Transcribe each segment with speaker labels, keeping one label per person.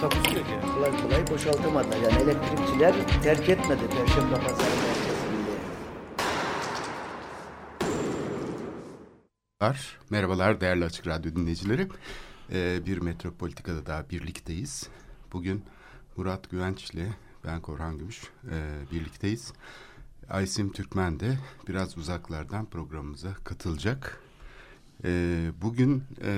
Speaker 1: Takusuyor yani.
Speaker 2: kolay kolay boşaltamadılar. Yani elektrikçiler terk etmedi Perşembe Pazarı merkezinde.
Speaker 3: Merhabalar, merhabalar değerli Açık Radyo dinleyicileri. Ee, bir Metropolitika'da daha birlikteyiz. Bugün Murat Güvenç ile ben Korhan Gümüş e, birlikteyiz. Aysim Türkmen de biraz uzaklardan programımıza katılacak. Ee, bugün e,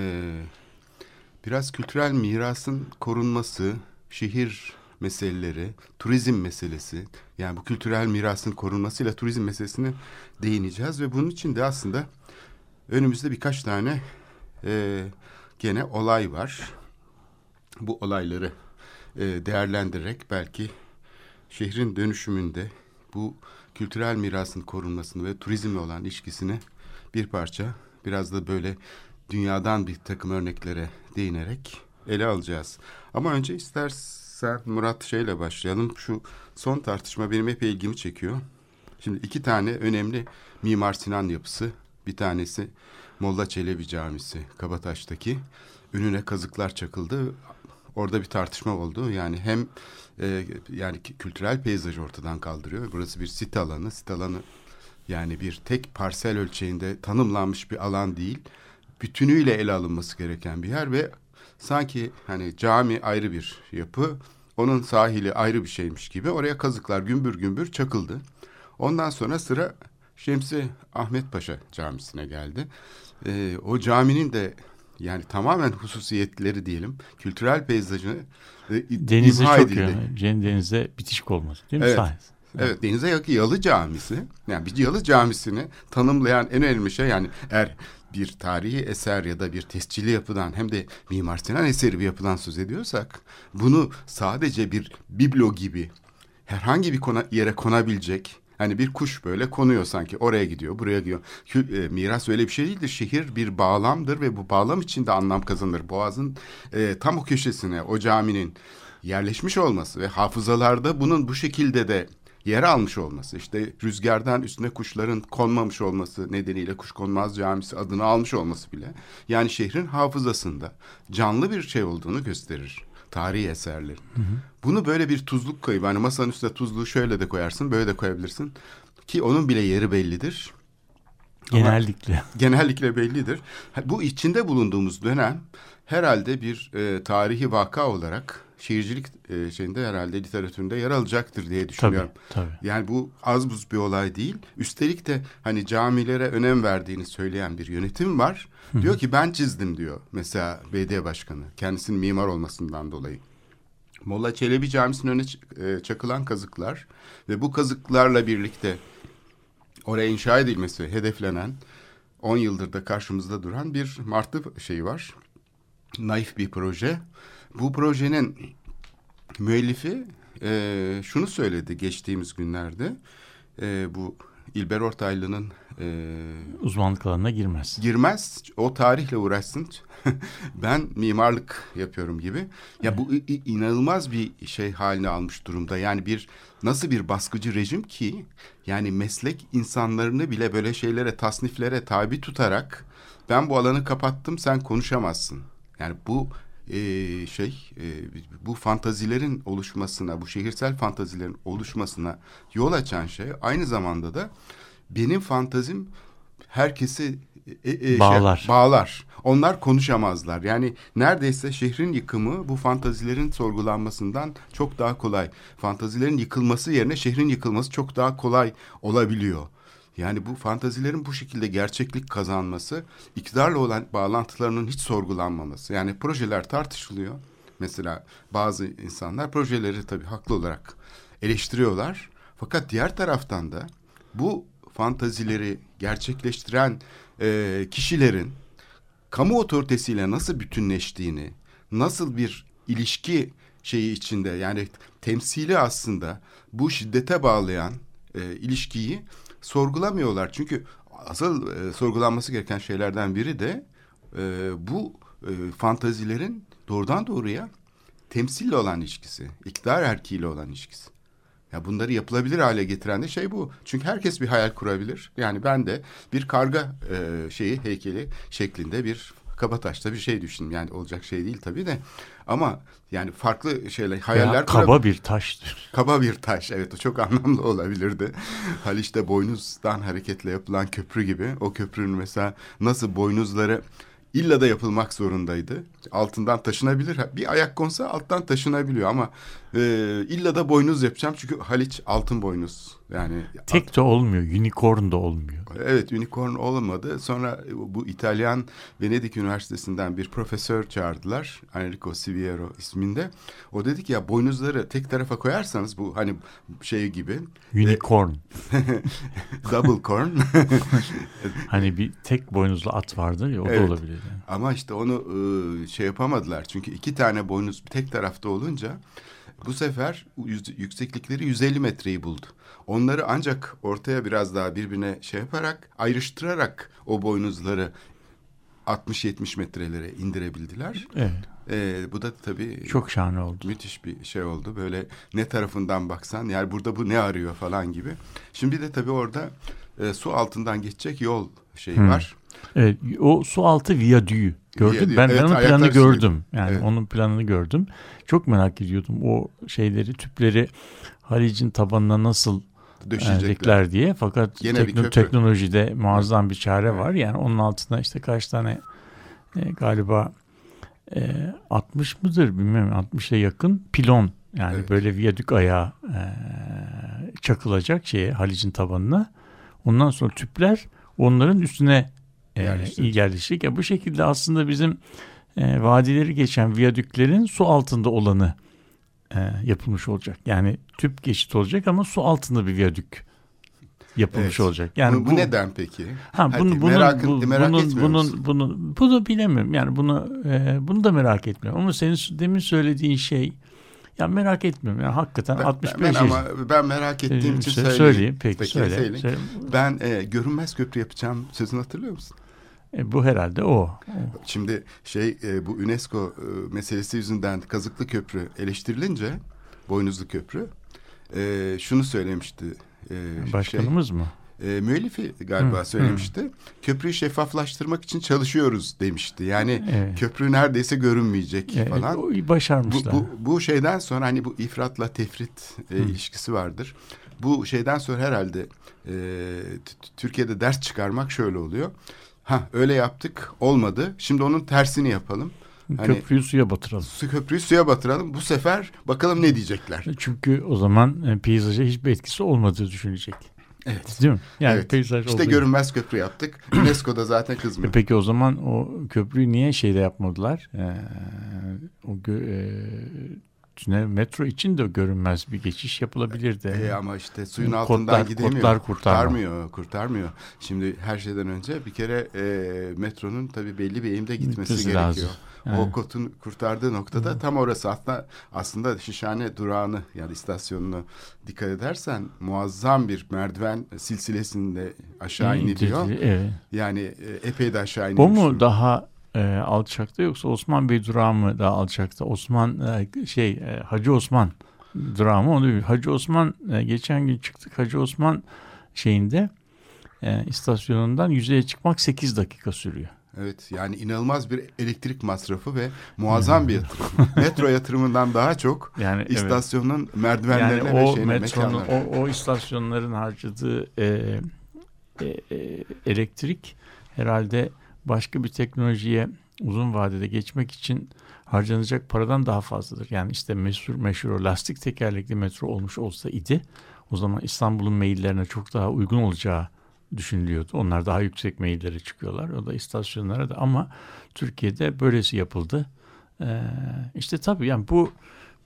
Speaker 3: biraz kültürel mirasın korunması, şehir meseleleri, turizm meselesi, yani bu kültürel mirasın korunmasıyla turizm meselesine değineceğiz ve bunun için de aslında önümüzde birkaç tane e, gene olay var. Bu olayları e, değerlendirerek belki şehrin dönüşümünde bu kültürel mirasın korunmasını ve turizmle olan ilişkisini bir parça biraz da böyle dünyadan bir takım örneklere değinerek ele alacağız. Ama önce istersen Murat şeyle başlayalım. Şu son tartışma benim epey ilgimi çekiyor. Şimdi iki tane önemli Mimar Sinan yapısı. Bir tanesi Molla Çelebi Camisi Kabataş'taki. Önüne kazıklar çakıldı. Orada bir tartışma oldu. Yani hem e, yani kültürel peyzajı ortadan kaldırıyor. Burası bir sit alanı. Sit alanı yani bir tek parsel ölçeğinde tanımlanmış bir alan değil. Bütünüyle ele alınması gereken bir yer ve sanki hani cami ayrı bir yapı, onun sahili ayrı bir şeymiş gibi oraya kazıklar gümbür gümbür çakıldı. Ondan sonra sıra Şemsi Ahmet Paşa Camisi'ne geldi. Ee, o caminin de yani tamamen hususiyetleri diyelim, kültürel peyzajını e,
Speaker 4: Denize çok
Speaker 3: edildi.
Speaker 4: yani. Cem denize bitişik olması değil mi?
Speaker 3: Evet.
Speaker 4: Sahil.
Speaker 3: Evet denize yakın Yalı Camisi. Yani bir Yalı Camisi'ni tanımlayan en önemli şey yani eğer bir tarihi eser ya da bir tescilli yapıdan hem de Mimar Sinan eseri bir yapıdan söz ediyorsak bunu sadece bir biblo gibi herhangi bir kona, yere konabilecek hani bir kuş böyle konuyor sanki oraya gidiyor buraya gidiyor. Kü- e, miras öyle bir şey değildir. Şehir bir bağlamdır ve bu bağlam içinde anlam kazanır. Boğazın e, tam o köşesine o caminin yerleşmiş olması ve hafızalarda bunun bu şekilde de yer almış olması işte rüzgardan üstüne kuşların konmamış olması nedeniyle Kuşkonmaz Camisi adını almış olması bile yani şehrin hafızasında canlı bir şey olduğunu gösterir tarihi eserlerin. Bunu böyle bir tuzluk koyup hani masanın üstüne tuzluğu şöyle de koyarsın böyle de koyabilirsin ki onun bile yeri bellidir. Ama-
Speaker 4: Genellikle.
Speaker 3: genellikle bellidir. Bu içinde bulunduğumuz dönem herhalde bir e, tarihi vaka olarak şehircilik e, şeyinde herhalde literatüründe yer alacaktır diye
Speaker 4: Tabii,
Speaker 3: düşünüyorum.
Speaker 4: tabii.
Speaker 3: Yani bu az buz bir olay değil. Üstelik de hani camilere önem verdiğini söyleyen bir yönetim var. Diyor ki ben çizdim diyor. Mesela belediye başkanı kendisinin mimar olmasından dolayı. Molla Çelebi Camisi'nin önüne ç- e, çakılan kazıklar ve bu kazıklarla birlikte oraya inşa edilmesi hedeflenen 10 yıldır da karşımızda duran bir martı şeyi var. Naif bir proje. Bu projenin müellifi e, şunu söyledi geçtiğimiz günlerde. E, bu İlber Ortaylı'nın e,
Speaker 4: Uzmanlık alanına girmez.
Speaker 3: girmez o tarihle uğraşsın ben mimarlık yapıyorum gibi ya bu i- i- inanılmaz bir şey haline almış durumda yani bir nasıl bir baskıcı rejim ki yani meslek insanlarını bile böyle şeylere tasniflere tabi tutarak ben bu alanı kapattım sen konuşamazsın yani bu e, şey e, bu fantazilerin oluşmasına bu şehirsel fantazilerin oluşmasına yol açan şey aynı zamanda da benim fantazim herkesi e, e, şey-
Speaker 4: Bağlar.
Speaker 3: bağlar. Onlar konuşamazlar. Yani neredeyse şehrin yıkımı bu fantazilerin sorgulanmasından çok daha kolay. Fantazilerin yıkılması yerine şehrin yıkılması çok daha kolay olabiliyor. Yani bu fantazilerin bu şekilde gerçeklik kazanması, iktidarla olan bağlantılarının hiç sorgulanmaması. Yani projeler tartışılıyor. Mesela bazı insanlar projeleri tabii haklı olarak eleştiriyorlar. Fakat diğer taraftan da bu fantazileri gerçekleştiren e, kişilerin kamu otoritesiyle nasıl bütünleştiğini, nasıl bir ilişki şeyi içinde. Yani temsili aslında bu şiddete bağlayan e, ilişkiyi sorgulamıyorlar. Çünkü asıl e, sorgulanması gereken şeylerden biri de e, bu e, fantazilerin doğrudan doğruya temsille olan ilişkisi, iktidar erkiğiyle olan ilişkisi. Ya bunları yapılabilir hale getiren de şey bu. Çünkü herkes bir hayal kurabilir. Yani ben de bir karga e, şeyi heykeli şeklinde bir kabataşta bir şey düşündüm. Yani olacak şey değil tabii de. Ama yani farklı şeyler, hayaller
Speaker 4: Veya kaba bir taştır.
Speaker 3: Kaba bir taş evet o çok anlamlı olabilirdi. Haliç'te boynuzdan hareketle yapılan köprü gibi. O köprünün mesela nasıl boynuzları illa da yapılmak zorundaydı. Altından taşınabilir. Bir ayak konsa alttan taşınabiliyor ama e, illa da boynuz yapacağım çünkü Haliç altın boynuz. Yani
Speaker 4: tek de olmuyor, unicorn da olmuyor.
Speaker 3: Evet, unicorn olmadı. Sonra bu İtalyan Venedik Üniversitesi'nden bir profesör çağırdılar. Enrico Siviero isminde. O dedi ki ya boynuzları tek tarafa koyarsanız bu hani şey gibi.
Speaker 4: Unicorn.
Speaker 3: double corn.
Speaker 4: hani bir tek boynuzlu at vardır ya o
Speaker 3: evet.
Speaker 4: da olabilir. Yani.
Speaker 3: Ama işte onu şey yapamadılar. Çünkü iki tane boynuz tek tarafta olunca bu sefer yükseklikleri 150 metreyi buldu. Onları ancak ortaya biraz daha birbirine şey yaparak, ayrıştırarak o boynuzları 60-70 metrelere indirebildiler.
Speaker 4: Evet.
Speaker 3: Ee, bu da tabii
Speaker 4: çok şahane oldu.
Speaker 3: Müthiş bir şey oldu. Böyle ne tarafından baksan yani burada bu ne arıyor falan gibi. Şimdi de tabii orada e, su altından geçecek yol şeyi hmm. var.
Speaker 4: Evet, o su altı viyadüğü gördüm. Viyadüğü. Ben, evet, ben onun planını gördüm. Yani evet. onun planını gördüm. Çok merak ediyordum o şeyleri, tüpleri Halic'in tabanına nasıl döşeyecekler diye. Fakat tekno, teknolojide muazzam bir çare var. Yani onun altına işte kaç tane e, galiba e, 60 mıdır bilmiyorum 60'a yakın pilon yani evet. böyle viyadük ayağı e, çakılacak şeye Halic'in tabanına. Ondan sonra tüpler onların üstüne e, yerleşecek. Ya bu şekilde aslında bizim e, vadileri geçen viyadüklerin su altında olanı e, yapılmış olacak. Yani tüp geçit olacak ama su altında bir viyadük yapılmış evet. olacak. Yani
Speaker 3: bu, bu, bu neden peki?
Speaker 4: Ha bunu bunu merak, bu, merak bunun bunun bunu bunu bilemiyorum. Yani bunu e, bunu da merak etmiyorum. Ama senin demin söylediğin şey ya merak etmiyorum. Yani hakikaten
Speaker 3: ben,
Speaker 4: 65
Speaker 3: ben, ama ben merak ettiğim için söyleyeyim.
Speaker 4: Söyleyeyim. Peki, peki söyle. Söyleyeyim.
Speaker 3: söyle. Ben e, görünmez köprü yapacağım sözünü hatırlıyor musun?
Speaker 4: E, bu herhalde o.
Speaker 3: Şimdi şey e, bu UNESCO e, meselesi yüzünden Kazıklı Köprü eleştirilince Boynuzlu Köprü e, şunu söylemişti.
Speaker 4: E, Başkanımız
Speaker 3: şey,
Speaker 4: mı?
Speaker 3: E, müellifi galiba hı, söylemişti. Hı. Köprüyü şeffaflaştırmak için çalışıyoruz demişti. Yani evet. köprü neredeyse görünmeyecek evet, falan.
Speaker 4: Başarmışlar.
Speaker 3: Bu, bu, bu şeyden sonra hani bu ifratla tefrit e, ilişkisi vardır. Bu şeyden sonra herhalde e, Türkiye'de ders çıkarmak şöyle oluyor. Ha öyle yaptık olmadı. Şimdi onun tersini yapalım.
Speaker 4: Hani, köprüyü suya batıralım.
Speaker 3: Su köprüyü suya batıralım. Bu sefer bakalım ne diyecekler.
Speaker 4: Çünkü o zaman e, peyzaja hiçbir etkisi olmadığı düşünecek.
Speaker 3: Evet.
Speaker 4: Değil mi? Yani
Speaker 3: evet.
Speaker 4: peyzaj
Speaker 3: İşte görünmez köprü yaptık. UNESCO'da zaten kızmıyor.
Speaker 4: E peki o zaman o köprüyü niye şeyde yapmadılar? Ee, o gö- e, tünel metro için de görünmez bir geçiş yapılabilirdi.
Speaker 3: E, ama işte suyun kodlar, altından gidemiyor.
Speaker 4: Kodlar
Speaker 3: kurtarmıyor, kurtarmıyor. Şimdi her şeyden önce bir kere e, metronun tabii belli bir eğimde gitmesi Gitmesi gerekiyor. Lazım. O kotun kurtardığı noktada tam orası aslında aslında Şişhane durağını yani istasyonunu dikkat edersen muazzam bir merdiven silsilesinde aşağı iniliyor.
Speaker 4: Evet.
Speaker 3: Yani e, epey de aşağı iniliyor.
Speaker 4: O mu daha e, alçakta yoksa Osman Bey durağı mı daha alçakta? Osman e, şey e, Hacı Osman durağı mı? Onu Hacı Osman e, geçen gün çıktık Hacı Osman şeyinde e, istasyonundan yüzeye çıkmak 8 dakika sürüyor.
Speaker 3: Evet yani inanılmaz bir elektrik masrafı ve muazzam bir yatırım. Metro yatırımından daha çok yani, istasyonun evet. merdivenlerine yani
Speaker 4: ve
Speaker 3: şeyine
Speaker 4: metronun, o, o istasyonların harcadığı e, e, e, elektrik herhalde başka bir teknolojiye uzun vadede geçmek için harcanacak paradan daha fazladır. Yani işte meşhur meşhur lastik tekerlekli metro olmuş olsa idi o zaman İstanbul'un meyillerine çok daha uygun olacağı düşünülüyordu. Onlar daha yüksek meyillere çıkıyorlar. O da istasyonlara da ama Türkiye'de böylesi yapıldı. Ee, işte tabii yani bu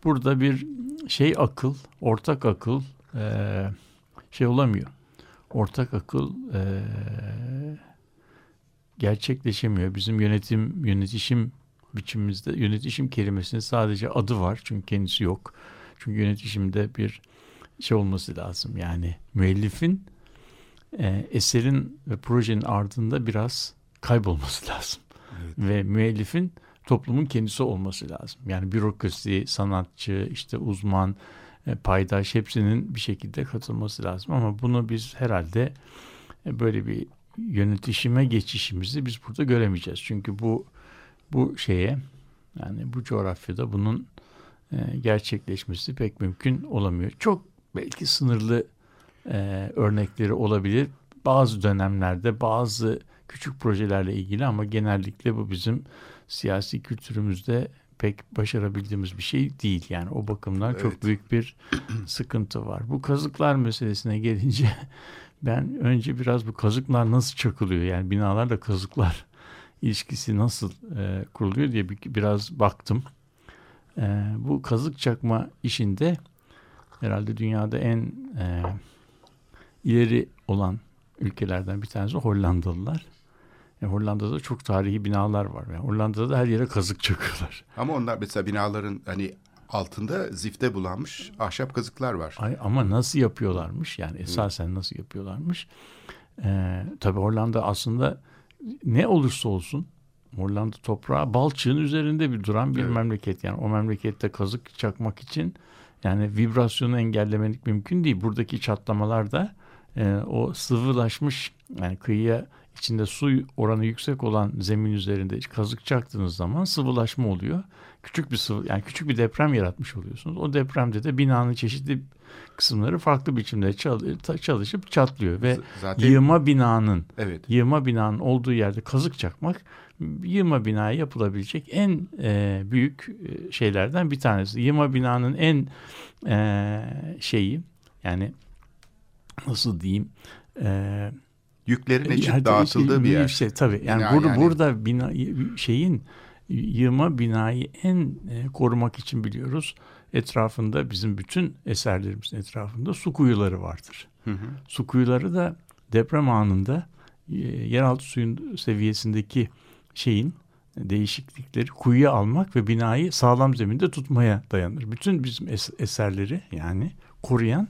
Speaker 4: burada bir şey akıl, ortak akıl e, şey olamıyor. Ortak akıl e, gerçekleşemiyor. Bizim yönetim, yönetişim biçimimizde yönetişim kelimesinin sadece adı var çünkü kendisi yok. Çünkü yönetişimde bir şey olması lazım yani müellifin e, eserin ve projenin ardında biraz kaybolması lazım. Evet. Ve müellifin toplumun kendisi olması lazım. Yani bürokrasi, sanatçı, işte uzman, e, paydaş hepsinin bir şekilde katılması lazım. Ama bunu biz herhalde e, böyle bir yönetişime geçişimizi biz burada göremeyeceğiz. Çünkü bu bu şeye yani bu coğrafyada bunun e, gerçekleşmesi pek mümkün olamıyor. Çok belki sınırlı e, örnekleri olabilir. Bazı dönemlerde bazı küçük projelerle ilgili ama genellikle bu bizim siyasi kültürümüzde pek başarabildiğimiz bir şey değil. Yani o bakımdan evet. çok büyük bir sıkıntı var. Bu kazıklar meselesine gelince ben önce biraz bu kazıklar nasıl çakılıyor yani binalarla kazıklar ilişkisi nasıl e, kuruluyor diye bir, biraz baktım. E, bu kazık çakma işinde herhalde dünyada en e, ileri olan ülkelerden bir tanesi Hollandalılar. Yani Hollanda'da çok tarihi binalar var. Yani Hollanda'da da her yere kazık çakıyorlar.
Speaker 3: Ama onlar mesela binaların hani altında zifte bulanmış ahşap kazıklar var.
Speaker 4: Ay, ama nasıl yapıyorlarmış? Yani esasen nasıl yapıyorlarmış? Ee, tabii Hollanda aslında ne olursa olsun Hollanda toprağı balçığın üzerinde bir duran bir evet. memleket. Yani o memlekette kazık çakmak için yani vibrasyonu engellemelik mümkün değil. Buradaki çatlamalar da e, o sıvılaşmış yani kıyıya içinde su oranı yüksek olan zemin üzerinde kazık çaktığınız zaman sıvılaşma oluyor. Küçük bir sıvı yani küçük bir deprem yaratmış oluyorsunuz. O depremde de binanın çeşitli kısımları farklı biçimde çalışıp çatlıyor ve Zaten, yığma binanın evet. yığma binanın olduğu yerde kazık çakmak yığma binaya yapılabilecek en e, büyük e, şeylerden bir tanesi. Yığma binanın en e, şeyi yani nasıl diyeyim e,
Speaker 3: yüklerin eşit yani, dağıtıldığı bir yer.
Speaker 4: Şey, tabii yani, bina, burada, yani burada bina şeyin yığma binayı en e, korumak için biliyoruz. Etrafında bizim bütün eserlerimizin etrafında su kuyuları vardır. Hı hı. Su kuyuları da deprem anında e, yeraltı suyun seviyesindeki şeyin değişiklikleri kuyuya almak ve binayı sağlam zeminde tutmaya dayanır. Bütün bizim es- eserleri yani koruyan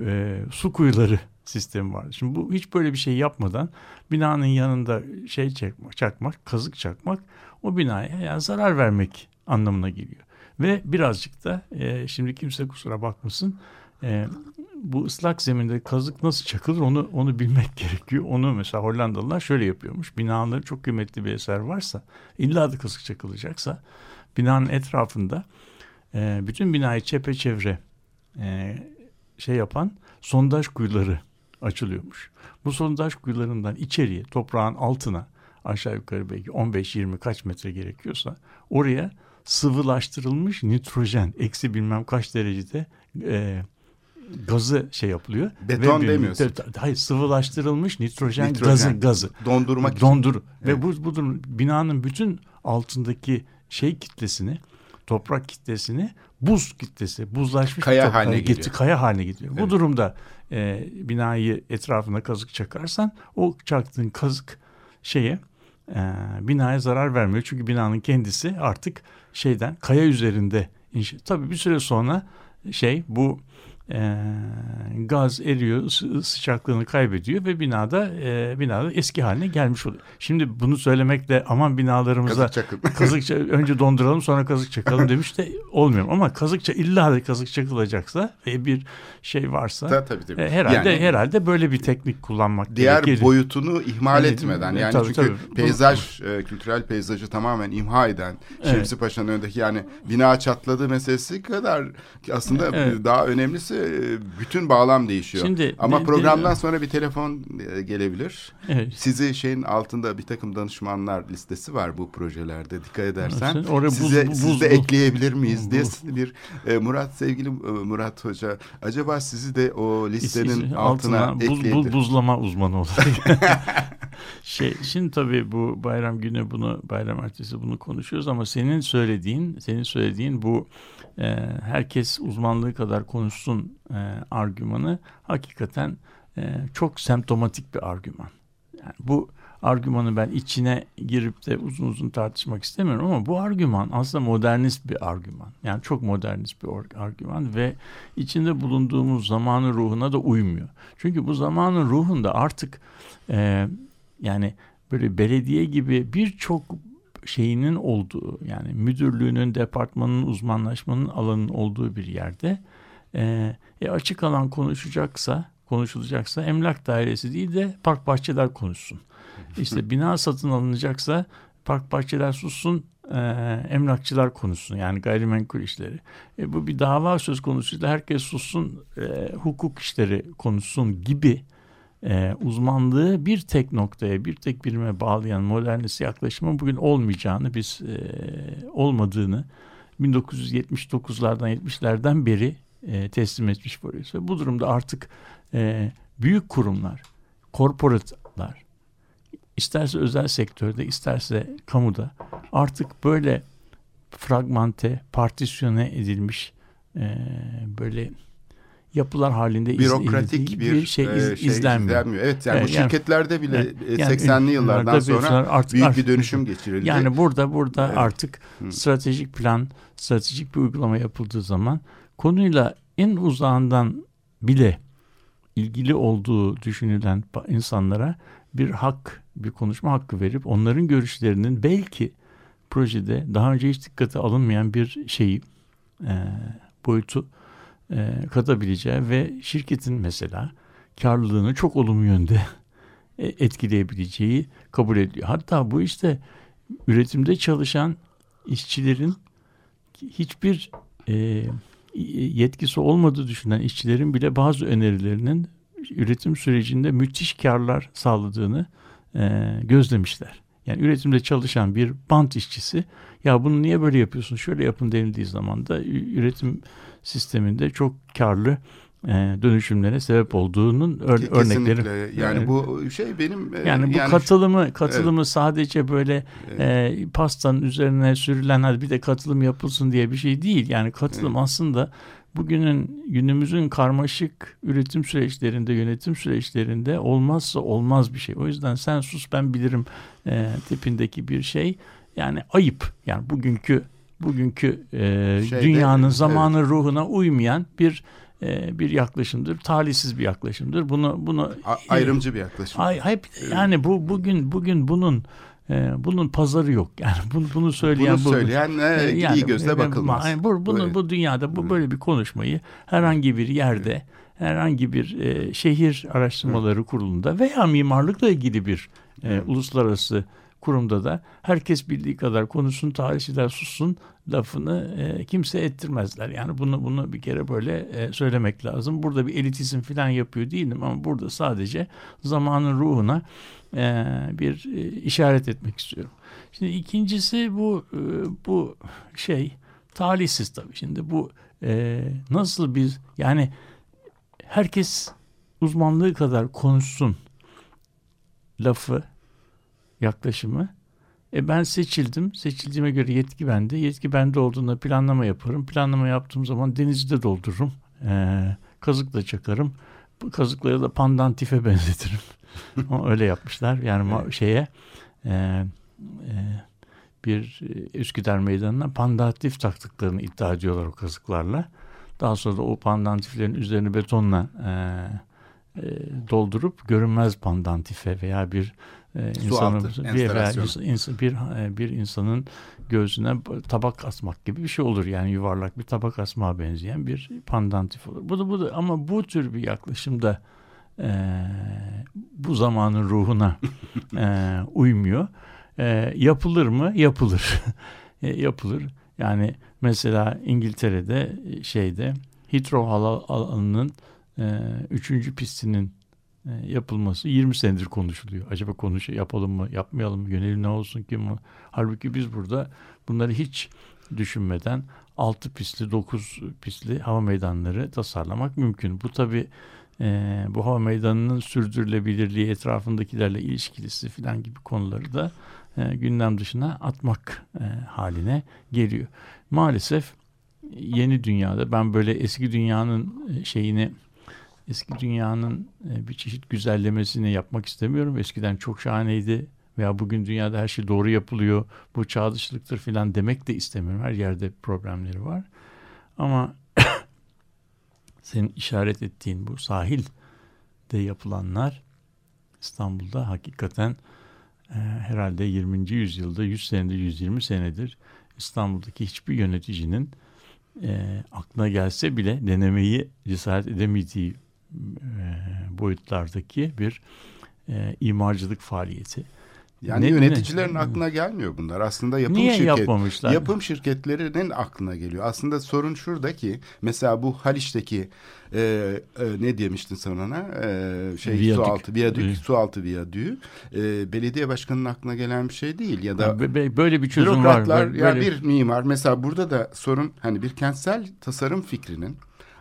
Speaker 4: e, su kuyuları sistemi var. Şimdi bu hiç böyle bir şey yapmadan binanın yanında şey çakmak, çakmak, kazık çakmak o binaya yani zarar vermek anlamına geliyor. Ve birazcık da e, şimdi kimse kusura bakmasın e, bu ıslak zeminde kazık nasıl çakılır onu onu bilmek gerekiyor. Onu mesela Hollandalılar şöyle yapıyormuş. Binaların çok kıymetli bir eser varsa illa da kazık çakılacaksa binanın etrafında e, bütün binayı çepeçevre e, şey yapan sondaj kuyuları açılıyormuş. Bu sondaj kuyularından içeriye toprağın altına aşağı yukarı belki 15-20 kaç metre gerekiyorsa oraya sıvılaştırılmış nitrojen eksi bilmem kaç derecede e, gazı şey yapılıyor.
Speaker 3: Beton ve, demiyorsun.
Speaker 4: hayır sıvılaştırılmış nitrojen, nitrojen gazı gazı.
Speaker 3: Dondurmak
Speaker 4: Dondur. Için. Ve evet. bu, bu binanın bütün altındaki şey kitlesini toprak kitlesini buz kitlesi, buzlaşmış
Speaker 3: kaya haline geliyor.
Speaker 4: Kaya haline getiriyor. Evet. Bu durumda e, binayı etrafına kazık çakarsan o çaktığın kazık şeye e, binaya zarar vermiyor. Çünkü binanın kendisi artık şeyden kaya üzerinde inşa. Tabii bir süre sonra şey bu e, gaz eriyor, sıcaklığını kaybediyor ve binada e, binada eski haline gelmiş oluyor. Şimdi bunu söylemekle aman binalarımıza kazık, önce donduralım sonra kazık çakalım demiş de olmuyor. Ama kazıkça illa da kazık çakılacaksa ve bir şey varsa da, tabii, tabii. E, herhalde yani, herhalde böyle bir teknik kullanmak
Speaker 3: diğer gerekir. boyutunu ihmal yani, etmeden yani tabii, çünkü tabii. peyzaj e, kültürel peyzajı tamamen imha eden evet. Şemsi Paşa'nın önündeki yani bina çatladı meselesi kadar aslında evet. daha önemlisi ee, bütün bağlam değişiyor. Şimdi, Ama de, programdan de, sonra bir telefon e, gelebilir. Evet. Sizi şeyin altında bir takım danışmanlar listesi var bu projelerde dikkat edersen. Oraya size, buz, siz de buz, ekleyebilir miyiz buz, diye bir e, Murat sevgili e, Murat Hoca acaba sizi de o listenin is, altına, altına buz, buz,
Speaker 4: buzlama uzmanı olarak. şey şimdi tabii bu bayram günü bunu bayram ertesi bunu konuşuyoruz ama senin söylediğin senin söylediğin bu e, herkes uzmanlığı kadar konuşsun e, argümanı hakikaten e, çok semptomatik bir argüman. Yani bu argümanı ben içine girip de uzun uzun tartışmak istemiyorum ama bu argüman aslında modernist bir argüman. Yani çok modernist bir argüman ve içinde bulunduğumuz zamanın ruhuna da uymuyor. Çünkü bu zamanın ruhunda artık e, yani böyle belediye gibi birçok şeyinin olduğu yani müdürlüğünün, departmanın, uzmanlaşmanın alanının olduğu bir yerde e, e, açık alan konuşacaksa konuşulacaksa emlak dairesi değil de park bahçeler konuşsun. İşte bina satın alınacaksa park bahçeler sussun, e, emlakçılar konuşsun yani gayrimenkul işleri. E, bu bir dava söz konusuyla herkes sussun, e, hukuk işleri konuşsun gibi e, uzmanlığı bir tek noktaya, bir tek birime bağlayan modernist yaklaşımın bugün olmayacağını, biz e, olmadığını 1979'lardan 70'lerden beri e, teslim etmiş varıyoruz. Ve bu durumda artık e, büyük kurumlar, korporatlar, isterse özel sektörde, isterse kamuda artık böyle fragmante, partisyone edilmiş e, böyle yapılar halinde
Speaker 3: bürokratik iz, bir, bir şey, iz, şey izlenmiyor. izlenmiyor. Evet yani evet, bu şirketlerde bile yani, 80'li yıllardan sonra artık, büyük artık, bir dönüşüm geçirildi.
Speaker 4: Yani burada burada evet. artık Hı. stratejik plan, stratejik bir uygulama yapıldığı zaman konuyla en uzağından bile ilgili olduğu düşünülen insanlara bir hak, bir konuşma hakkı verip onların görüşlerinin belki projede daha önce hiç dikkate alınmayan bir şeyi, e, boyutu e, katabileceği ve şirketin mesela karlılığını çok olumlu yönde e, etkileyebileceği kabul ediyor. Hatta bu işte üretimde çalışan işçilerin hiçbir e, yetkisi olmadığı düşünen işçilerin bile bazı önerilerinin üretim sürecinde müthiş karlar sağladığını e, gözlemişler. Yani üretimde çalışan bir bant işçisi ya bunu niye böyle yapıyorsun şöyle yapın denildiği zaman da üretim sisteminde çok karlı e, dönüşümlere sebep olduğunun ör, Kesinlikle. örnekleri.
Speaker 3: Yani bu şey benim
Speaker 4: e, yani bu yani katılımı katılımı evet. sadece böyle evet. e, pastanın üzerine sürülen hadi bir de katılım yapılsın diye bir şey değil. Yani katılım evet. aslında bugünün günümüzün karmaşık üretim süreçlerinde, yönetim süreçlerinde olmazsa olmaz bir şey. O yüzden sen sus ben bilirim e, tipindeki bir şey. Yani ayıp. Yani bugünkü bugünkü e, Şeyde, dünyanın zamanı evet. ruhuna uymayan bir e, bir yaklaşımdır. Talihsiz bir yaklaşımdır. Bunu bunu
Speaker 3: A, ayrımcı bir yaklaşım.
Speaker 4: Ay, hep yani bu bugün bugün bunun e, bunun pazarı yok. Yani bunu bunu söyleyen
Speaker 3: bunu söyleyen e, yani, iyi gözle bakılmaz.
Speaker 4: Yani bu bunu bu dünyada bu böyle bir konuşmayı herhangi bir yerde herhangi bir e, şehir araştırmaları kurulunda veya mimarlıkla ilgili bir e, uluslararası kurumda da herkes bildiği kadar konuşsun, tarihçiler sussun lafını e, kimse ettirmezler. Yani bunu bunu bir kere böyle e, söylemek lazım. Burada bir elitizm falan yapıyor değilim ama burada sadece zamanın ruhuna e, bir e, işaret etmek istiyorum. Şimdi ikincisi bu e, bu şey talihsiz tabii. Şimdi bu e, nasıl bir yani herkes uzmanlığı kadar konuşsun lafı yaklaşımı. E ben seçildim. Seçildiğime göre yetki bende. Yetki bende olduğunda planlama yaparım. Planlama yaptığım zaman denizi de doldururum. E, kazık da çakarım. Bu kazıkları da pandantife benzetirim. Öyle yapmışlar. Yani evet. şeye e, e, bir Üsküdar Meydanı'na pandantif taktıklarını iddia ediyorlar o kazıklarla. Daha sonra da o pandantiflerin üzerine betonla e, e, doldurup görünmez pandantife veya bir e, insanın bir, bir e, bir insanın göğsüne tabak asmak gibi bir şey olur yani yuvarlak bir tabak asmaya benzeyen bir pandantif olur. Bu da bu da ama bu tür bir yaklaşımda e, bu zamanın ruhuna e, uymuyor. E, yapılır mı? Yapılır. e, yapılır. Yani mesela İngiltere'de şeyde Heathrow alanının e, üçüncü pistinin e, yapılması 20 senedir konuşuluyor. Acaba konuş yapalım mı, yapmayalım mı, yönelim ne olsun ki mi? Halbuki biz burada bunları hiç düşünmeden 6 pistli, 9 pistli hava meydanları tasarlamak mümkün. Bu tabi e, bu hava meydanının sürdürülebilirliği etrafındakilerle ilişkilisi falan gibi konuları da e, gündem dışına atmak e, haline geliyor. Maalesef yeni dünyada ben böyle eski dünyanın e, şeyini eski dünyanın e, bir çeşit güzellemesini yapmak istemiyorum. Eskiden çok şahaneydi. veya bugün dünyada her şey doğru yapılıyor, bu çağ dışılıktır filan demek de istemiyorum. Her yerde problemleri var. Ama senin işaret ettiğin bu sahilde yapılanlar İstanbul'da hakikaten e, herhalde 20. yüzyılda 100 senedir 120 senedir İstanbul'daki hiçbir yöneticinin e, aklına gelse bile denemeyi cesaret edemediği boyutlardaki bir e, imarcılık faaliyeti.
Speaker 3: Yani ne, yöneticilerin ne? aklına gelmiyor bunlar. Aslında yapım
Speaker 4: Niye
Speaker 3: şirket,
Speaker 4: yapmamışlar?
Speaker 3: Yapım şirketlerinin aklına geliyor. Aslında sorun şurada ki mesela bu Haliç'teki e, e, ne demiştin sen ona? E, şey viyadük. su altı viyadük, evet. su altı viyadüğü e, belediye başkanının aklına gelen bir şey değil ya da
Speaker 4: yani böyle bir çözüm var.
Speaker 3: Böyle, ya bir mimar mesela burada da sorun hani bir kentsel tasarım fikrinin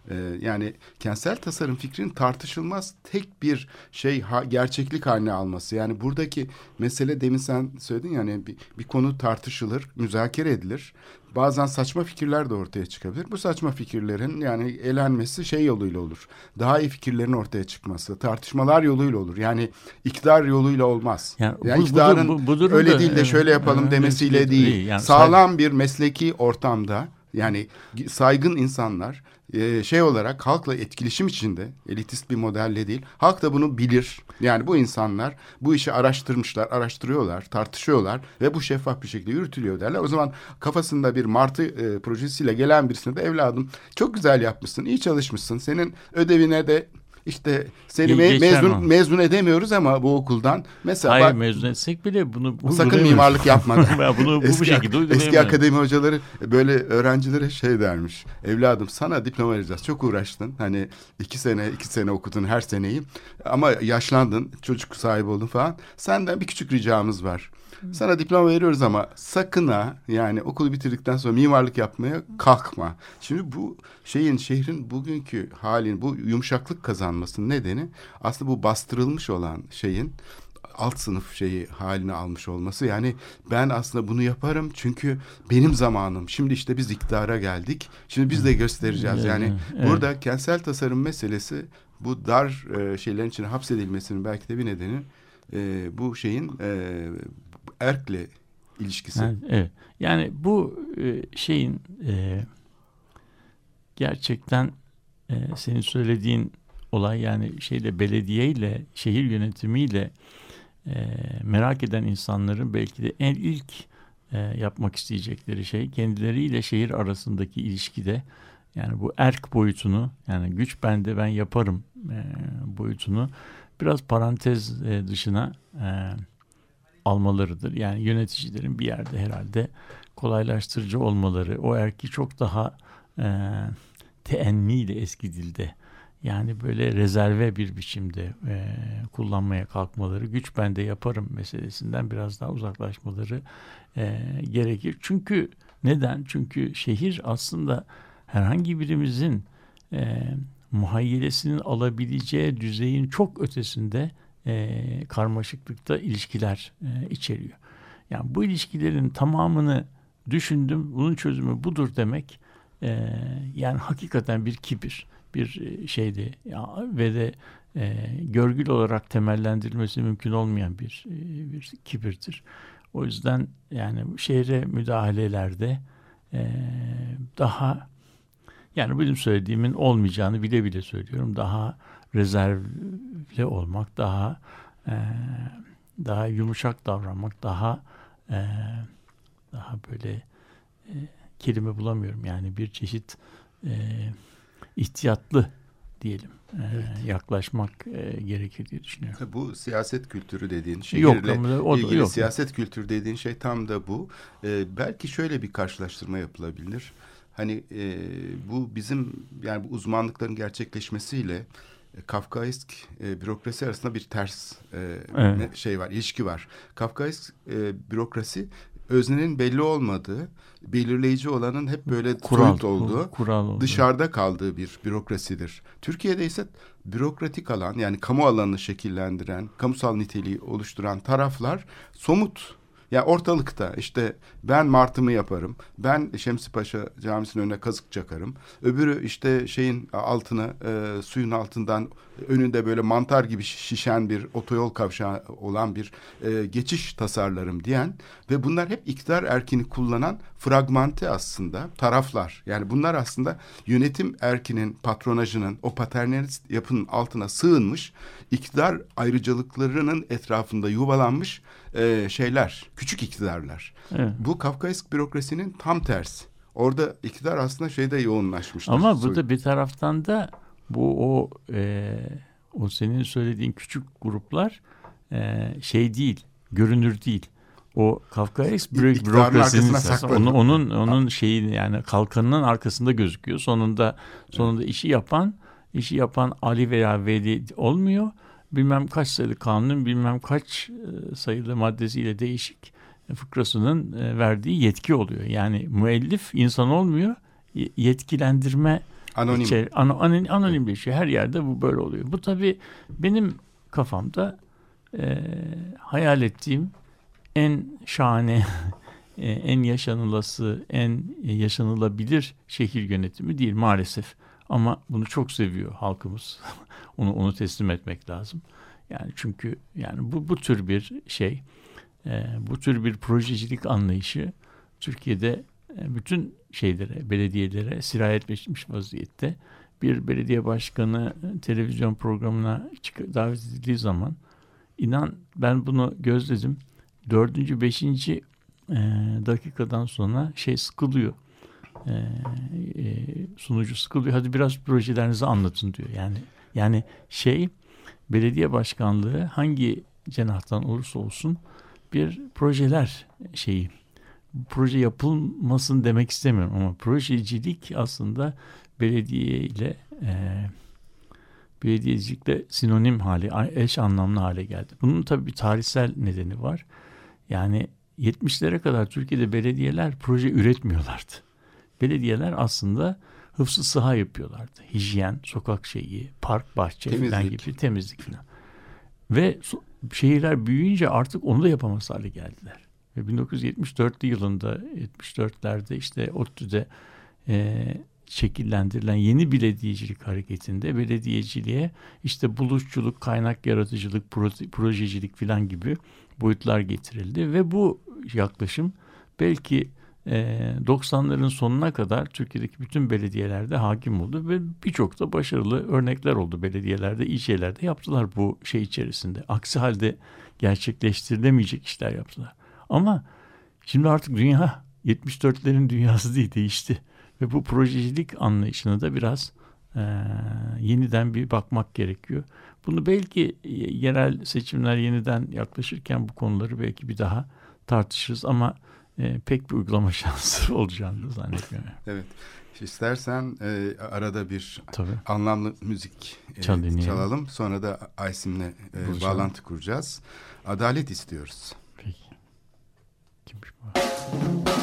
Speaker 3: ee, yani kentsel tasarım fikrinin tartışılmaz tek bir şey ha, gerçeklik haline alması. Yani buradaki mesele demin sen söyledin yani bir, bir konu tartışılır, müzakere edilir. Bazen saçma fikirler de ortaya çıkabilir. Bu saçma fikirlerin yani elenmesi şey yoluyla olur. Daha iyi fikirlerin ortaya çıkması, tartışmalar yoluyla olur. Yani iktidar yoluyla olmaz. Yani, yani bu, iktidarın bu, bu, bu öyle değil de şöyle yapalım demesiyle değil. Yani sağlam bir mesleki ortamda yani saygın insanlar e, şey olarak halkla etkileşim içinde elitist bir modelle değil. Halk da bunu bilir. Yani bu insanlar bu işi araştırmışlar, araştırıyorlar, tartışıyorlar ve bu şeffaf bir şekilde yürütülüyor derler. O zaman kafasında bir martı e, projesiyle gelen birisine de evladım çok güzel yapmışsın, iyi çalışmışsın. Senin ödevine de işte seni me- mezun o. mezun edemiyoruz ama bu okuldan mesela
Speaker 4: Hayır bak, mezun etsek bile bunu,
Speaker 3: bunu sakın mimarlık yapmadan.
Speaker 4: bunu bu, eski, bu şekilde
Speaker 3: Eski akademi hocaları böyle öğrencilere şey dermiş. Evladım sana diploma vereceğiz. Çok uğraştın. Hani iki sene iki sene okudun her seneyi. Ama yaşlandın. Çocuk sahibi oldun falan. Senden bir küçük ricamız var. Sana diploma veriyoruz ama sakın ha yani okulu bitirdikten sonra mimarlık yapmaya kalkma. Şimdi bu şeyin şehrin bugünkü halin bu yumuşaklık kazanmasının nedeni aslında bu bastırılmış olan şeyin alt sınıf şeyi haline almış olması. Yani ben aslında bunu yaparım çünkü benim zamanım. Şimdi işte biz iktidara geldik. Şimdi biz de göstereceğiz. Yani evet. burada kentsel tasarım meselesi bu dar e, şeylerin içine hapsedilmesinin belki de bir nedeni e, bu şeyin e, erkle ilişkisi.
Speaker 4: Yani, evet. Yani bu e, şeyin e, gerçekten e, senin söylediğin olay yani şeyle belediyeyle şehir yönetimiyle e, merak eden insanların belki de en ilk e, yapmak isteyecekleri şey kendileriyle şehir arasındaki ilişkide yani bu erk boyutunu yani güç bende ben yaparım e, boyutunu biraz parantez e, dışına e, almalarıdır. Yani yöneticilerin bir yerde herhalde kolaylaştırıcı olmaları, o erki çok daha e, teenniyle eski dilde yani böyle rezerve bir biçimde e, kullanmaya kalkmaları, güç bende yaparım meselesinden biraz daha uzaklaşmaları e, gerekir. Çünkü neden? Çünkü şehir aslında herhangi birimizin e, muhayyilesinin alabileceği düzeyin çok ötesinde e, karmaşıklıkta ilişkiler e, içeriyor. Yani bu ilişkilerin tamamını düşündüm, bunun çözümü budur demek e, yani hakikaten bir kibir, bir e, şeydi ya, ve de e, görgül olarak temellendirilmesi mümkün olmayan bir e, bir kibirdir. O yüzden yani şehre müdahalelerde e, daha yani benim söylediğimin olmayacağını bile bile söylüyorum. Daha rezervli olmak, daha e, daha yumuşak davranmak, daha e, daha böyle e, kelime bulamıyorum. Yani bir çeşit e, ihtiyatlı diyelim e, evet. yaklaşmak e, gerekir diye düşünüyorum.
Speaker 3: Bu siyaset kültürü dediğin şehirle yok, ama o, ilgili yok. siyaset kültürü dediğin şey tam da bu. E, belki şöyle bir karşılaştırma yapılabilir. Hani e, bu bizim yani bu uzmanlıkların gerçekleşmesiyle Kafkaesk e, bürokrasi arasında bir ters e, evet. şey var, ilişki var. Kafkaesk e, bürokrasi öznenin belli olmadığı, belirleyici olanın hep böyle kural olduğu, kural oldu. dışarıda kaldığı bir bürokrasidir. Türkiye'de ise bürokratik alan yani kamu alanını şekillendiren, kamusal niteliği oluşturan taraflar somut Yani ortalıkta işte ben martımı yaparım. Ben Şemsi Paşa Camisi'nin önüne kazık çakarım. Öbürü işte şeyin altına e, suyun altından önünde böyle mantar gibi şişen bir otoyol kavşağı olan bir e, geçiş tasarlarım diyen ve bunlar hep iktidar erkini kullanan fragmante aslında taraflar. Yani bunlar aslında yönetim erkinin patronajının o paternalist yapının altına sığınmış iktidar ayrıcalıklarının etrafında yuvalanmış e, şeyler, küçük iktidarlar. Evet. Bu Kafkaesk bürokrasinin tam tersi. Orada iktidar aslında şeyde yoğunlaşmıştır.
Speaker 4: Ama burada bir taraftan da bu o e, o senin söylediğin küçük gruplar e, şey değil, görünür değil. O Kafkaesk bürokrasinin onun onun onun şeyi yani kalkanının arkasında gözüküyor. Sonunda sonunda evet. işi yapan işi yapan Ali veya Veli olmuyor. Bilmem kaç sayılı kanunun bilmem kaç e, sayılı maddesiyle değişik fıkrasının e, verdiği yetki oluyor. Yani müellif insan olmuyor, yetkilendirme Anonim. Içeri, an, an, anonimleşiyor. Her yerde bu böyle oluyor. Bu tabii benim kafamda e, hayal ettiğim en şahane, e, en yaşanılası, en yaşanılabilir şehir yönetimi değil maalesef. Ama bunu çok seviyor halkımız. onu onu teslim etmek lazım. Yani çünkü yani bu bu tür bir şey, e, bu tür bir projecilik anlayışı Türkiye'de e, bütün şeylere, belediyelere sirayet etmiş vaziyette. Bir belediye başkanı televizyon programına davet edildiği zaman inan ben bunu gözledim. Dördüncü, beşinci e, dakikadan sonra şey sıkılıyor. E, e, sunucu sıkılıyor. Hadi biraz projelerinizi anlatın diyor. Yani yani şey belediye başkanlığı hangi cenahtan olursa olsun bir projeler şeyi proje yapılmasın demek istemiyorum ama projecilik aslında belediye ile e, belediyecilikle sinonim hali, eş anlamlı hale geldi. Bunun tabii bir tarihsel nedeni var. Yani 70'lere kadar Türkiye'de belediyeler proje üretmiyorlardı. Belediyeler aslında hıfzı sıha yapıyorlardı. Hijyen, sokak şeyi, park, bahçe temizlik. falan gibi temizlik falan. Ve şehirler büyüyünce artık onu da yapamaz hale geldiler. Ve 1974 yılında 74'lerde işte ODTÜ'de e, şekillendirilen yeni belediyecilik hareketinde belediyeciliğe işte buluşçuluk, kaynak yaratıcılık, proje, projecilik filan gibi boyutlar getirildi ve bu yaklaşım belki 90'ların sonuna kadar Türkiye'deki bütün belediyelerde hakim oldu ve birçok da başarılı örnekler oldu belediyelerde iyi şeyler de yaptılar bu şey içerisinde. Aksi halde gerçekleştirilemeyecek işler yaptılar. Ama şimdi artık dünya 74'lerin dünyası değil değişti. Ve bu projecilik anlayışına da biraz e, yeniden bir bakmak gerekiyor. Bunu belki yerel seçimler yeniden yaklaşırken bu konuları belki bir daha tartışırız ama e, pek bir uygulama şansı olacağını zannetmiyorum.
Speaker 3: Evet. İstersen e, arada bir Tabii. anlamlı müzik e, çalalım. Sonra da Aysim'le e, bağlantı kuracağız. Adalet istiyoruz.
Speaker 4: Kimmiş bu?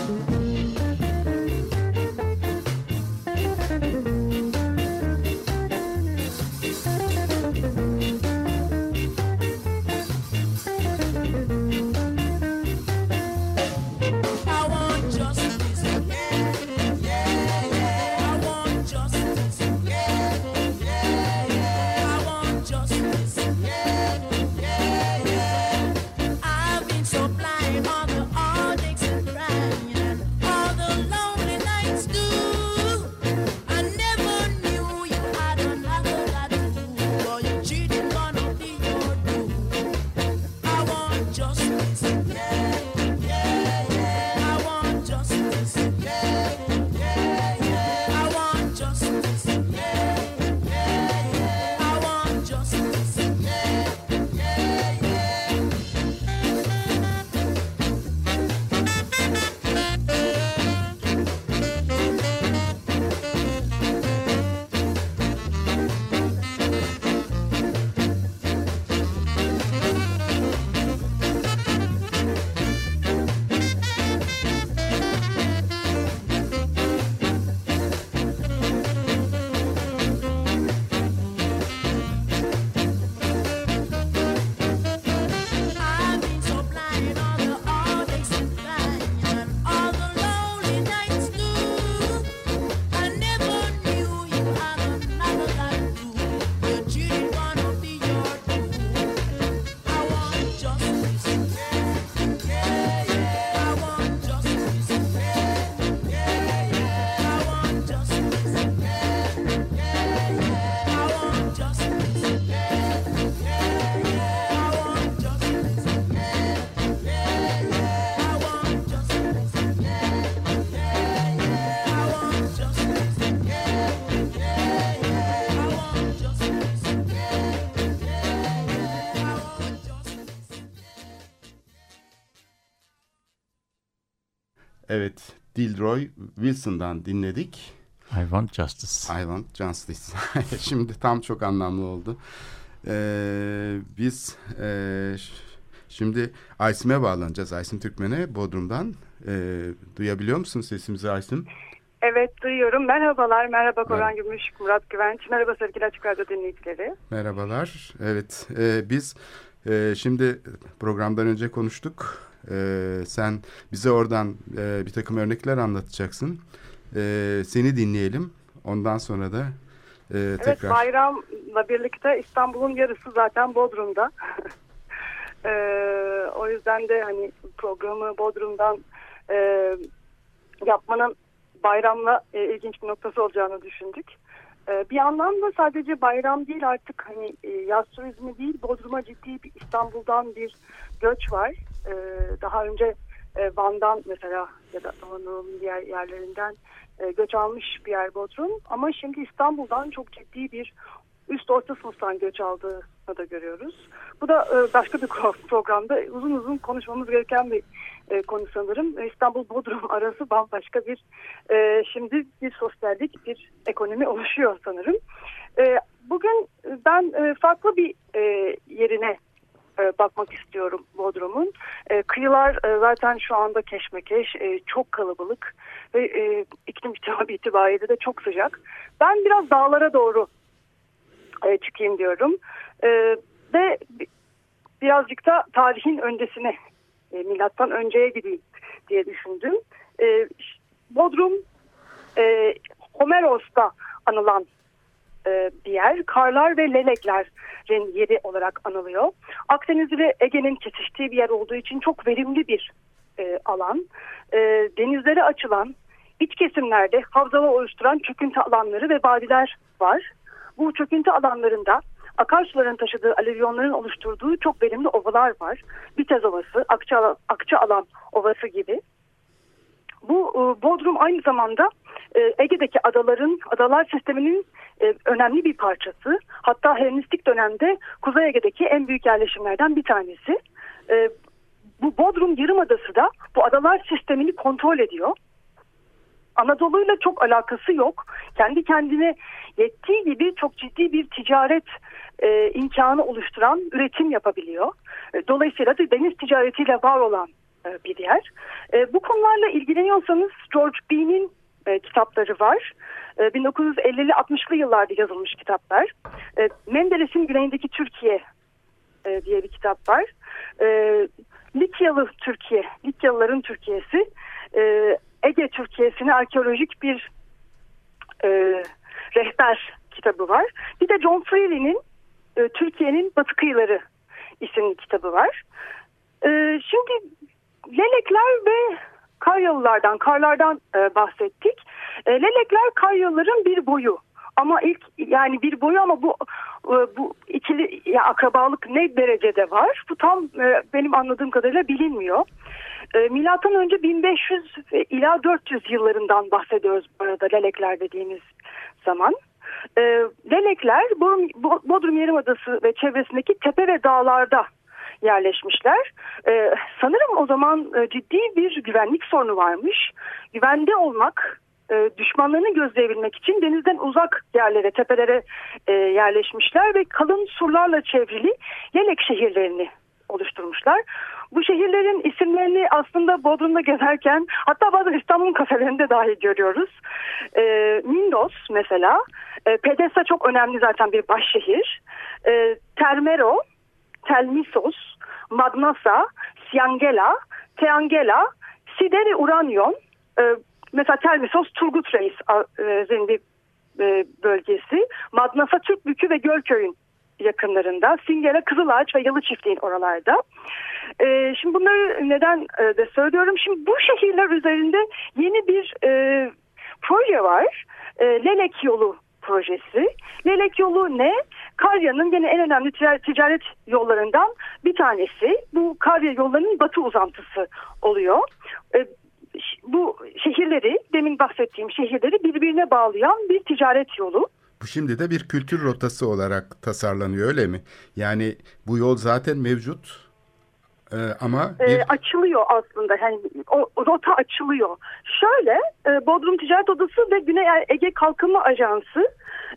Speaker 3: Dilroy Wilson'dan dinledik.
Speaker 4: I want justice.
Speaker 3: I want justice. Şimdi tam çok anlamlı oldu. Ee, biz e, şimdi Aysim'e bağlanacağız. Aysim Türkmen'e Bodrum'dan. Ee, duyabiliyor musun sesimizi Aysim?
Speaker 5: Evet duyuyorum. Merhabalar. Merhaba Koran Gümüş, Murat Güvenç. Merhaba sevgili Açık Radyo dinleyicileri.
Speaker 3: Merhabalar. Evet e, biz e, şimdi programdan önce konuştuk. E, sen bize oradan e, bir takım örnekler anlatacaksın. E, seni dinleyelim. Ondan sonra da e, tekrar...
Speaker 5: Evet bayramla birlikte İstanbul'un yarısı zaten Bodrum'da. e, o yüzden de hani programı Bodrum'dan e, yapmanın bayramla e, ilginç bir noktası olacağını düşündük. E, bir anlamda sadece bayram değil artık hani e, yaz turizmi değil Bodrum'a ciddi bir İstanbul'dan bir göç var. E, daha önce e, Van'dan mesela ya da Anadolu'nun diğer yerlerinden e, göç almış bir yer Bodrum. Ama şimdi İstanbul'dan çok ciddi bir üst orta sınıftan göç aldığını da görüyoruz. Bu da e, başka bir programda uzun uzun konuşmamız gereken bir e, konu sanırım. İstanbul Bodrum arası bambaşka bir e, şimdi bir sosyallik, bir ekonomi oluşuyor sanırım. E, bugün ben e, farklı bir e, yerine e, bakmak istiyorum Bodrum'un. E, kıyılar e, zaten şu anda keşmekeş, çok kalabalık ve e, iklim itibariyle de çok sıcak. Ben biraz dağlara doğru çıkayım diyorum. Ve birazcık da tarihin öncesine, milattan önceye gideyim diye düşündüm. Bodrum, Homeros'ta anılan e, bir yer. Karlar ve leleklerin yeri olarak anılıyor. Akdeniz ve Ege'nin kesiştiği bir yer olduğu için çok verimli bir e, alan. E, denizlere açılan, iç kesimlerde havzalı oluşturan çöküntü alanları ve vadiler var. Bu çöküntü alanlarında akarsuların taşıdığı alüvyonların oluşturduğu çok verimli ovalar var. Bitez Ovası, Akça, Akça Alan Ovası gibi. Bu e, Bodrum aynı zamanda e, Ege'deki adaların, adalar sisteminin e, önemli bir parçası. Hatta Helenistik dönemde Kuzey Ege'deki en büyük yerleşimlerden bir tanesi. Bu Bodrum Yarımadası da bu adalar sistemini kontrol ediyor. Anadolu'yla çok alakası yok. Kendi kendine yettiği gibi çok ciddi bir ticaret e, imkanı oluşturan üretim yapabiliyor. E, dolayısıyla da deniz ticaretiyle var olan e, bir yer. E, bu konularla ilgileniyorsanız George Bean'in e, kitapları var. E, 1950'li 60'lı yıllarda yazılmış kitaplar. E, Menderes'in Güneyindeki Türkiye e, diye bir kitap var. E, Likyalı Türkiye, Likyalıların Türkiye'si e, Ege Türkiye'sine arkeolojik bir e, rehber kitabı var. Bir de John Freely'nin e, Türkiye'nin Batı Kıyıları isimli kitabı var. E, şimdi Lelekler ve Karyalılardan, karlardan e, bahsettik. E, Lelekler Karyalıların bir boyu. Ama ilk yani bir boyu ama bu e, bu ikili ya akrabalık ne derecede var? Bu tam e, benim anladığım kadarıyla bilinmiyor. E, milattan önce 1500 ila 400 yıllarından bahsediyoruz bu arada Lelekler dediğimiz zaman. E, Lelekler Bodrum Yarımadası ve çevresindeki tepe ve dağlarda yerleşmişler. Ee, sanırım o zaman e, ciddi bir güvenlik sorunu varmış. Güvende olmak, e, düşmanlarını gözleyebilmek için denizden uzak yerlere, tepelere e, yerleşmişler ve kalın surlarla çevrili Yelek şehirlerini oluşturmuşlar. Bu şehirlerin isimlerini aslında Bodrum'da gezerken hatta bazen İstanbul'un kafelerinde dahi görüyoruz. E, Mindos mesela, e, Pedesa çok önemli zaten bir başşehir. E, Termero, Telmisos, Magnasa, Siangela, Teangela, Sideri Uranyon, e, mesela Telmisos Turgut Reis e, bir e, bölgesi, Magnasa Türkbükü ve Gölköy'ün yakınlarında, Singela, Kızılağaç ve Yalı Çiftliğin oralarda. E, şimdi bunları neden e, de söylüyorum? Şimdi bu şehirler üzerinde yeni bir e, proje var. E, Lelek yolu projesi. Lelek yolu ne? Karya'nın yine en önemli ticaret yollarından bir tanesi. Bu Karya yollarının batı uzantısı oluyor. E, bu şehirleri, demin bahsettiğim şehirleri birbirine bağlayan bir ticaret yolu.
Speaker 3: Bu şimdi de bir kültür rotası olarak tasarlanıyor öyle mi? Yani bu yol zaten mevcut Ee, ama
Speaker 5: e,
Speaker 3: bir...
Speaker 5: e, açılıyor aslında. Yani o, o rota açılıyor. Şöyle e, Bodrum Ticaret Odası ve Güney Ege Kalkınma Ajansı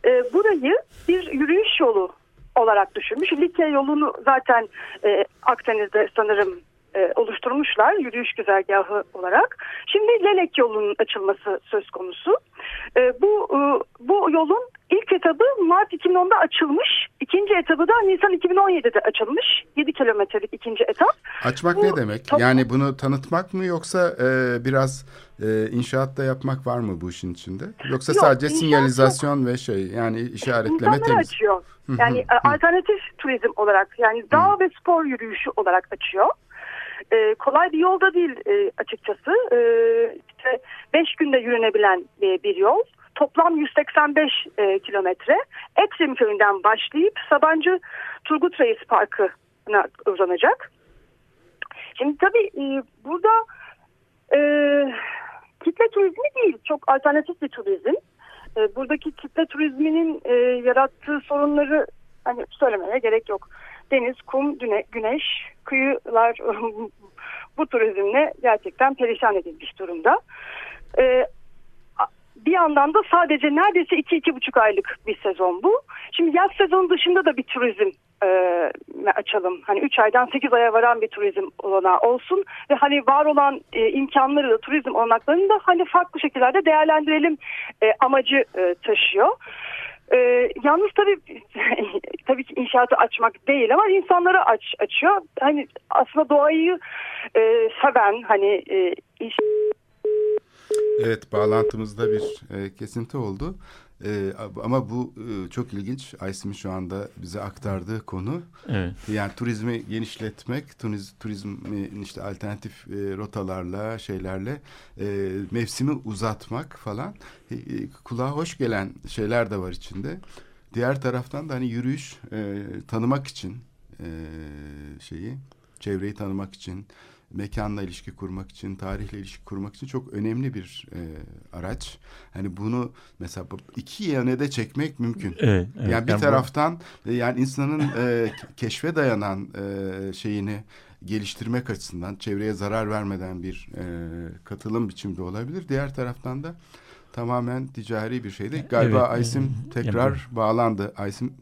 Speaker 5: e, burayı bir yürüyüş yolu olarak düşünmüş. Likya yolunu zaten e, Akdeniz'de sanırım e, oluşturmuşlar yürüyüş güzergahı olarak. Şimdi Lelek yolunun açılması söz konusu. E, bu e, bu yolun ilk etabı Mart 2010'da açılmış. İkinci etabı da Nisan 2017'de açılmış. 7 kilometrelik ikinci etap.
Speaker 3: Açmak bu, ne demek? Top... Yani bunu tanıtmak mı yoksa e, biraz e, inşaatta yapmak var mı bu işin içinde? Yoksa yok, sadece sinyalizasyon yok. ve şey yani işaretleme temiz.
Speaker 5: açıyor. Yani alternatif turizm olarak yani dağ ve spor yürüyüşü olarak açıyor. E, kolay bir yolda değil e, açıkçası. E, işte 5 günde yürünebilen e, bir yol. Toplam 185 e, kilometre. Eksim köyünden başlayıp Sabancı Turgut Reis Parkı'na uzanacak. Şimdi tabii e, burada e, kitle turizmi değil, çok alternatif bir turizm. E, buradaki kitle turizminin e, yarattığı sorunları hani söylemeye gerek yok. Deniz, kum, düne, güneş, kıyılar bu turizmle gerçekten perişan edilmiş durumda. E, bir yandan da sadece neredeyse iki iki buçuk aylık bir sezon bu. Şimdi yaz sezonu dışında da bir turizm e, açalım. Hani üç aydan sekiz aya varan bir turizm olanağı olsun ve hani var olan e, imkanları da turizm olanaklarını da hani farklı şekillerde değerlendirelim e, amacı e, taşıyor. Ee, yalnız tabii tabii ki inşaatı açmak değil ama insanları aç açıyor. Hani aslında doğayı e, seven hani e, iş...
Speaker 3: Evet bağlantımızda bir e, kesinti oldu. E, ama bu e, çok ilginç. Aysim'in şu anda bize aktardığı konu. Evet. Yani turizmi genişletmek, turiz, turizmin işte alternatif e, rotalarla, şeylerle e, mevsimi uzatmak falan. E, e, kulağa hoş gelen şeyler de var içinde. Diğer taraftan da hani yürüyüş e, tanımak için e, şeyi, çevreyi tanımak için mekanla ilişki kurmak için, tarihle ilişki kurmak için çok önemli bir e, araç. Hani bunu mesela iki yöne de çekmek mümkün. Evet, evet. Yani bir yani taraftan bu... E, yani insanın e, keşfe dayanan e, şeyini geliştirmek açısından çevreye zarar vermeden bir e, katılım biçimde olabilir. Diğer taraftan da tamamen ticari bir şeydi. Galiba evet, Aysim tekrar yani, bağlandı. Aysim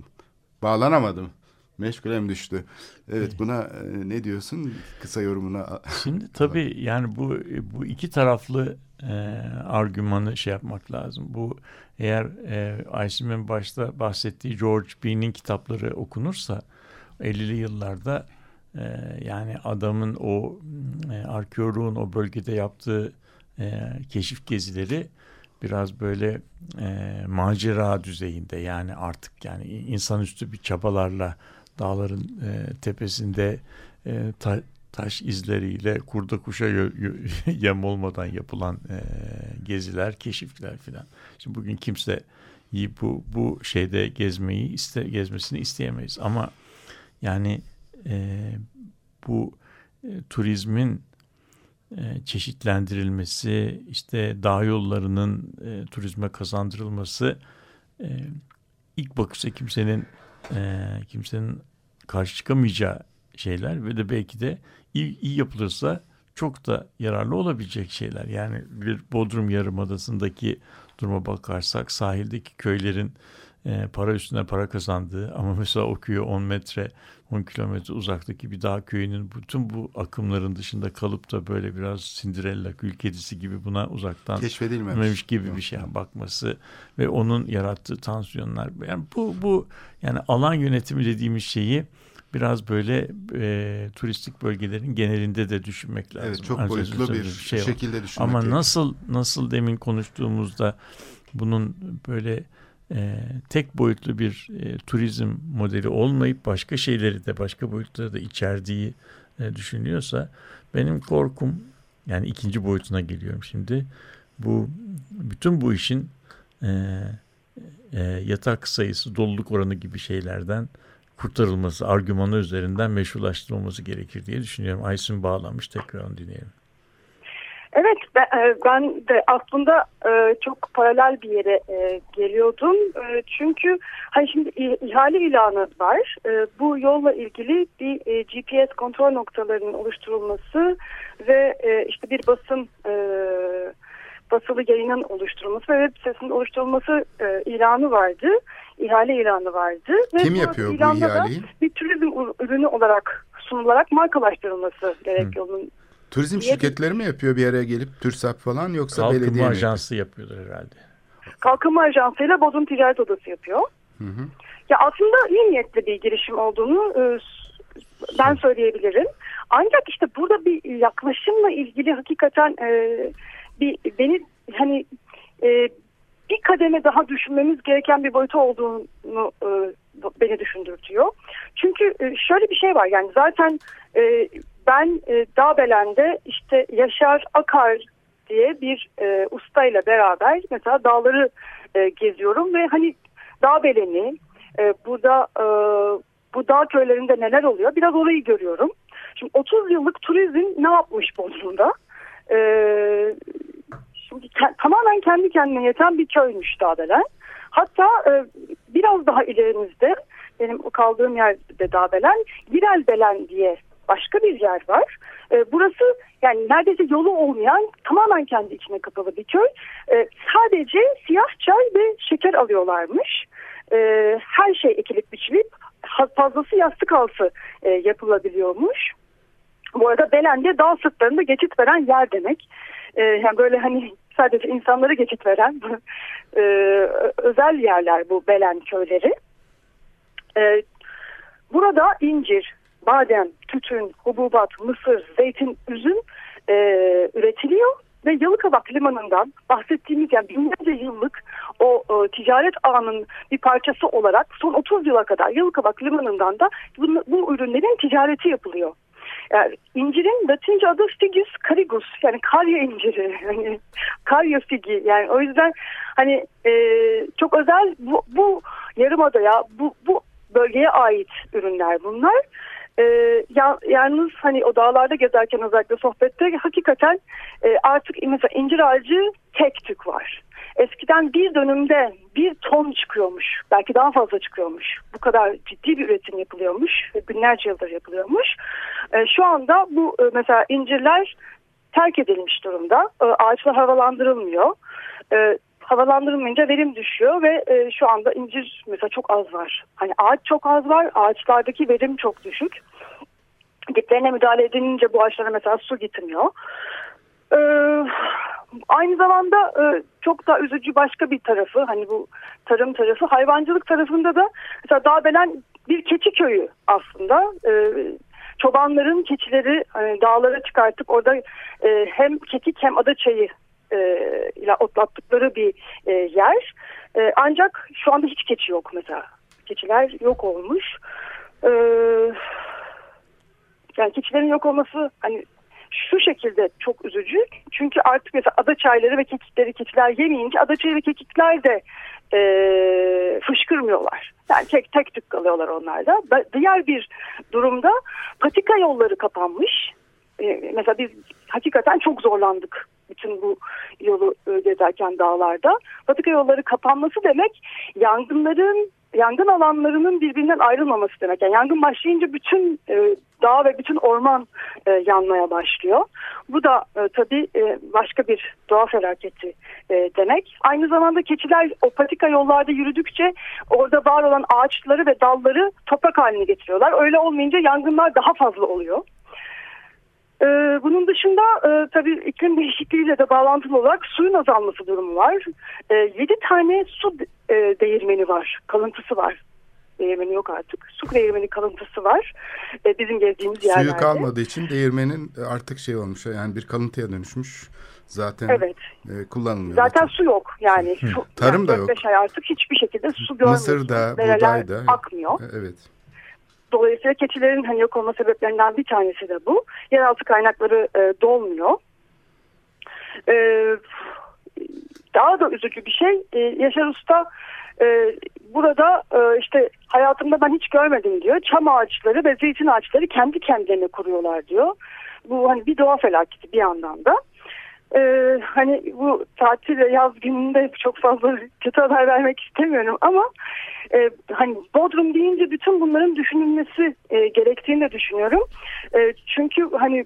Speaker 3: bağlanamadım. Meşgule mi düştü? Evet buna e, ne diyorsun kısa yorumuna?
Speaker 4: Şimdi tabii yani bu bu iki taraflı e, argümanı şey yapmak lazım. Bu eğer e, Aysim'in başta bahsettiği George Bean'in kitapları okunursa 50'li yıllarda e, yani adamın o e, arkeoloğun o bölgede yaptığı e, keşif gezileri biraz böyle e, macera düzeyinde yani artık yani insanüstü bir çabalarla dağların e, tepesinde e, ta, taş izleriyle kurda kuşa yem olmadan yapılan e, geziler, keşifler filan. Şimdi bugün kimse bu bu şeyde gezmeyi iste gezmesini isteyemeyiz ama yani e, bu e, turizmin e, çeşitlendirilmesi, işte dağ yollarının e, turizme kazandırılması e, ilk bakışta kimsenin e, kimsenin karşı çıkamayacağı şeyler ve de belki de iyi, iyi yapılırsa çok da yararlı olabilecek şeyler. Yani bir Bodrum Yarımadası'ndaki duruma bakarsak sahildeki köylerin e, para üstüne para kazandığı ama mesela o köyü 10 metre 10 kilometre uzaktaki bir dağ köyünün bütün bu akımların dışında kalıp da böyle biraz Cinderella gül kedisi gibi buna uzaktan keşfedilmemiş gibi bir şey bakması ve onun yarattığı tansiyonlar yani bu bu yani alan yönetimi dediğimiz şeyi biraz böyle e, turistik bölgelerin genelinde de düşünmek lazım.
Speaker 3: Evet çok boyutlu bir şey şekilde düşünmek
Speaker 4: Ama gerekiyor. nasıl nasıl demin konuştuğumuzda bunun böyle e, tek boyutlu bir e, turizm modeli olmayıp başka şeyleri de başka boyutları da içerdiği e, düşünülüyorsa benim korkum yani ikinci boyutuna geliyorum şimdi bu bütün bu işin e, e, yatak sayısı doluluk oranı gibi şeylerden kurtarılması argümanı üzerinden meşrulaştırılması gerekir diye düşünüyorum. Aysun bağlanmış tekrar onu dinleyelim.
Speaker 5: Evet ben, ben de aslında çok paralel bir yere geliyordum. Çünkü hani şimdi ihale ilanı var. Bu yolla ilgili bir GPS kontrol noktalarının oluşturulması ve işte bir basın basılı yayının oluşturulması ve web sitesinin oluşturulması ilanı vardı. İhale ilanı vardı.
Speaker 3: Kim yapıyor bu ihaleyi?
Speaker 5: Bir turizm ürünü olarak sunularak markalaştırılması gerek yolun
Speaker 3: Turizm diye şirketleri mi yapıyor bir araya gelip TÜRSAP falan yoksa
Speaker 4: Kalkınma
Speaker 3: belediye mi?
Speaker 4: Kalkınma ajansı yapıyordur herhalde.
Speaker 5: Kalkınma ajansı ile Bodrum Ticaret Odası yapıyor. Hı hı. Ya aslında iyi niyetli bir girişim olduğunu e, ben söyleyebilirim. Ancak işte burada bir yaklaşımla ilgili hakikaten e, bir beni hani e, bir kademe daha düşünmemiz gereken bir boyutu olduğunu e, beni düşündürtüyor. Çünkü e, şöyle bir şey var yani zaten e, ben e, Dağbelen'de işte Yaşar Akar diye bir e, ustayla beraber mesela dağları e, geziyorum ve hani Dağbelen'i e, burada e, bu dağ köylerinde neler oluyor biraz orayı görüyorum. Şimdi 30 yıllık turizm ne yapmış Bodrum'da? E, şimdi ke tamamen kendi kendine yeten bir köymüş Dağbelen. Hatta e, biraz daha ilerimizde benim kaldığım yerde Dağbelen, Girelbelen diye başka bir yer var. E, burası yani neredeyse yolu olmayan tamamen kendi içine kapalı bir köy. E, sadece siyah çay ve şeker alıyorlarmış. E, her şey ekilip biçilip fazlası yastık altı e, yapılabiliyormuş. Bu arada Belen'de dağ sırtlarında geçit veren yer demek. E, yani böyle hani sadece insanları geçit veren e, özel yerler bu Belen köyleri. E, burada incir, badem, tütün, hububat, mısır, zeytin, üzüm e, üretiliyor. Ve Yalıkavak Limanı'ndan bahsettiğimiz yani binlerce yıllık o e, ticaret ağının bir parçası olarak son 30 yıla kadar Yalıkavak Limanı'ndan da bu, bu ürünlerin ticareti yapılıyor. Yani incirin Latince adı Figus carigus yani karya inciri yani karya figi yani o yüzden hani e, çok özel bu, bu yarımadaya bu, bu bölgeye ait ürünler bunlar. E, ya, yalnız hani o dağlarda gezerken özellikle sohbette hakikaten e, artık mesela incir ağacı tek tük var. Eskiden bir dönümde bir ton çıkıyormuş. Belki daha fazla çıkıyormuş. Bu kadar ciddi bir üretim yapılıyormuş. Binlerce yıldır yapılıyormuş. E, şu anda bu e, mesela incirler terk edilmiş durumda. E, ağaçlar havalandırılmıyor. E, havalandırılmayınca verim düşüyor ve e, şu anda incir mesela çok az var. Hani ağaç çok az var, ağaçlardaki verim çok düşük. Diplerine müdahale edilince bu ağaçlara mesela su gitmiyor. Ee, aynı zamanda e, çok da üzücü başka bir tarafı hani bu tarım tarafı hayvancılık tarafında da mesela Dağbelen bir keçi köyü aslında. Ee, çobanların keçileri hani dağlara çıkartıp orada e, hem kekik hem adaçayı e, ile otlattıkları bir e, yer. E, ancak şu anda hiç keçi yok mesela. Keçiler yok olmuş. E, yani keçilerin yok olması hani şu şekilde çok üzücü. Çünkü artık mesela ada çayları ve kekikleri keçiler yemeyince ada çayı ve kekikler de e, fışkırmıyorlar. Yani tek tek tük kalıyorlar onlarda. Diğer bir durumda patika yolları kapanmış. E, mesela biz hakikaten çok zorlandık bütün bu yolu e, gezerken dağlarda. Patika yolları kapanması demek yangınların yangın alanlarının birbirinden ayrılmaması demek. Yani yangın başlayınca bütün e, dağ ve bütün orman e, yanmaya başlıyor. Bu da e, tabii e, başka bir doğa felaketi e, demek. Aynı zamanda keçiler o patika yollarda yürüdükçe orada var olan ağaçları ve dalları toprak haline getiriyorlar. Öyle olmayınca yangınlar daha fazla oluyor. Ee, bunun dışında e, tabii iklim değişikliğiyle de bağlantılı olarak suyun azalması durumu var. E, 7 tane su e, değirmeni var, kalıntısı var. Değirmeni yok artık. Su değirmeni kalıntısı var e, bizim gezdiğimiz yerlerde.
Speaker 3: Suyu kalmadığı için değirmenin artık şey olmuş yani bir kalıntıya dönüşmüş. Zaten
Speaker 5: evet.
Speaker 3: e, kullanılmıyor.
Speaker 5: Zaten su yok yani. Su,
Speaker 3: Tarım
Speaker 5: yani
Speaker 3: da yok.
Speaker 5: ay artık hiçbir şekilde su görmüyoruz.
Speaker 3: Mısır'da, buğdayda.
Speaker 5: akmıyor.
Speaker 3: E, evet.
Speaker 5: Dolayısıyla keçilerin hani yok olma sebeplerinden bir tanesi de bu. Yeraltı kaynakları e, dolmuyor. E, daha da üzücü bir şey. E, Yaşar Usta e, burada e, işte hayatımda ben hiç görmedim diyor. Çam ağaçları ve zeytin ağaçları kendi kendilerine kuruyorlar diyor. Bu hani bir doğa felaketi bir yandan da. E, hani bu tatil ve yaz gününde çok fazla kötü haber vermek istemiyorum ama e, hani Bodrum deyince bütün bunların düşünülmesi e, gerektiğini de düşünüyorum. E, çünkü hani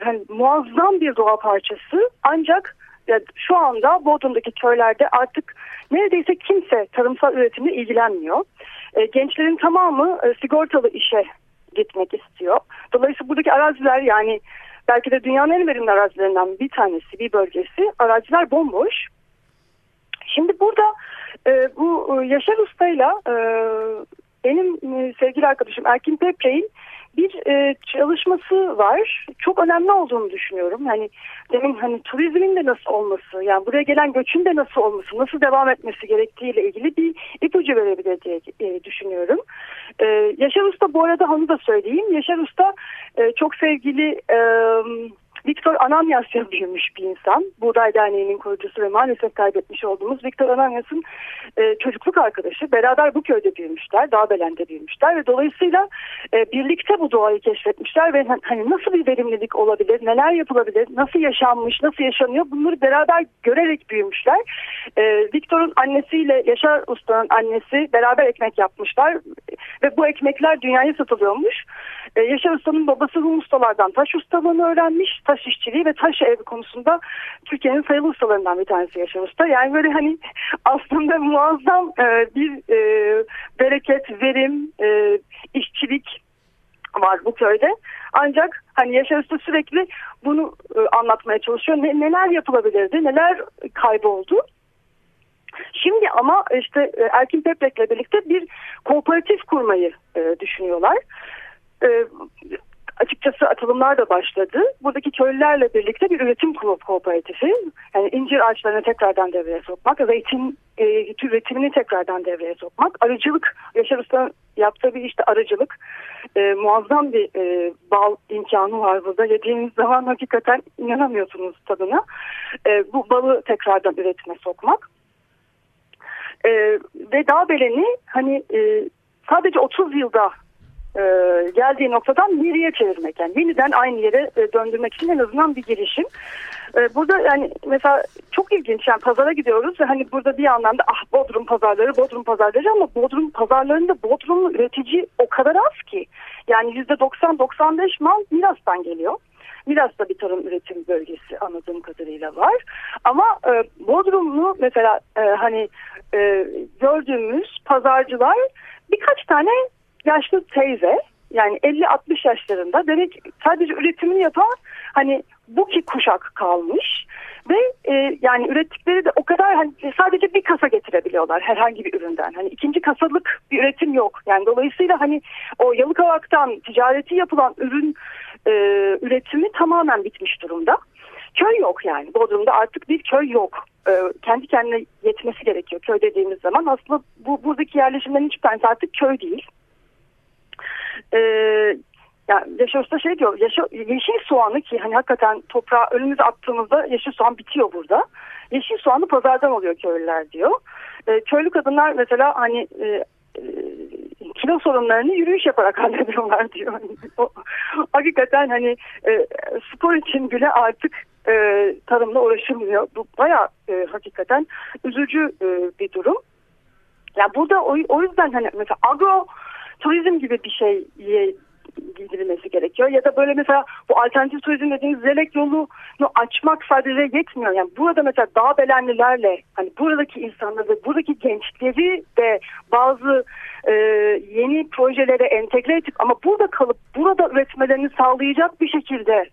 Speaker 5: hani muazzam bir doğa parçası ancak ya şu anda Bodrum'daki köylerde artık neredeyse kimse tarımsal üretimle ilgilenmiyor. E, gençlerin tamamı e, sigortalı işe gitmek istiyor. Dolayısıyla buradaki araziler yani belki de dünyanın en verimli arazilerinden bir tanesi, bir bölgesi. Araziler bomboş. Şimdi burada e, bu e, Yaşar Usta'yla e, benim e, sevgili arkadaşım Erkin Pepre'nin bir e, çalışması var. Çok önemli olduğunu düşünüyorum. Hani demin hani turizmin de nasıl olması, yani buraya gelen göçün de nasıl olması, nasıl devam etmesi gerektiğiyle ilgili bir ipucu verebilir diye e, düşünüyorum. E, Yaşar Usta bu arada onu da söyleyeyim. Yaşar Usta e, çok sevgili e, Viktor Ananyas'ya büyümüş bir insan. Buğday Derneği'nin kurucusu ve maalesef kaybetmiş olduğumuz Viktor Ananyas'ın e, çocukluk arkadaşı. Beraber bu köyde büyümüşler, Dağbelen'de büyümüşler ve dolayısıyla e, birlikte bu doğayı keşfetmişler ve hani nasıl bir verimlilik olabilir, neler yapılabilir, nasıl yaşanmış, nasıl yaşanıyor bunları beraber görerek büyümüşler. E, Viktor'un annesiyle Yaşar Usta'nın annesi beraber ekmek yapmışlar ve bu ekmekler dünyaya satılıyormuş. E, Yaşar Usta'nın babası Rum ustalardan taş ustalığını öğrenmiş. Taş işçiliği ve taş ev konusunda Türkiye'nin sayılı ustalarından bir tanesi Yaşar Usta. Yani böyle hani aslında muazzam e, bir e, bereket, verim, e, işçilik var bu köyde. Ancak hani Yaşar Usta sürekli bunu e, anlatmaya çalışıyor. Ne, neler yapılabilirdi, neler kayboldu. Şimdi ama işte e, Erkin Peprek'le birlikte bir kooperatif kurmayı e, düşünüyorlar e, açıkçası atılımlar da başladı. Buradaki köylülerle birlikte bir üretim ko kooperatifi. Yani incir ağaçlarını tekrardan devreye sokmak, zeytin e, üretimini tekrardan devreye sokmak, arıcılık, Yaşar Usta yaptığı bir işte arıcılık. E, muazzam bir e, bal imkanı var burada. Yediğiniz zaman hakikaten inanamıyorsunuz tadına. E, bu balı tekrardan üretime sokmak. E, ve dağ beleni hani e, sadece 30 yılda e, geldiği noktadan geriye çevirmek. Yani yeniden aynı yere e, döndürmek için en azından bir girişim. E, burada yani mesela çok ilginç yani pazara gidiyoruz ve hani burada bir anlamda ah Bodrum pazarları Bodrum pazarları ama Bodrum pazarlarında Bodrum üretici o kadar az ki. Yani yüzde 90-95 mal Milas'tan geliyor. Milas'ta bir tarım üretim bölgesi anladığım kadarıyla var. Ama e, Bodrumlu mesela e, hani e, gördüğümüz pazarcılar birkaç tane yaşlı teyze yani 50-60 yaşlarında demek sadece üretimini yapan hani bu ki kuşak kalmış ve e, yani ürettikleri de o kadar hani sadece bir kasa getirebiliyorlar herhangi bir üründen. Hani ikinci kasalık bir üretim yok. Yani dolayısıyla hani o Yalıkavak'tan ticareti yapılan ürün e, üretimi tamamen bitmiş durumda. Köy yok yani. Bodrum'da artık bir köy yok. E, kendi kendine yetmesi gerekiyor köy dediğimiz zaman. Aslında bu buradaki yerleşimlerin hiçbir tanesi artık köy değil e, yani Yaşar Usta şey diyor yaşa, yeşil soğanı ki hani hakikaten toprağa önümüze attığımızda yeşil soğan bitiyor burada. Yeşil soğanı pazardan oluyor köylüler diyor. E, köylü kadınlar mesela hani e, e, kilo sorunlarını yürüyüş yaparak hallediyorlar diyor. hakikaten hani e, spor için bile artık e, tarımla uğraşılmıyor. Bu baya e, hakikaten üzücü e, bir durum. Ya yani burada o, o yüzden hani mesela agro turizm gibi bir şeye gidilmesi gerekiyor. Ya da böyle mesela bu alternatif turizm dediğimiz zelek yolunu açmak sadece yetmiyor. Yani burada mesela dağ belenlilerle hani buradaki insanları, buradaki gençleri de bazı e, yeni projelere entegre edip ama burada kalıp burada üretmelerini sağlayacak bir şekilde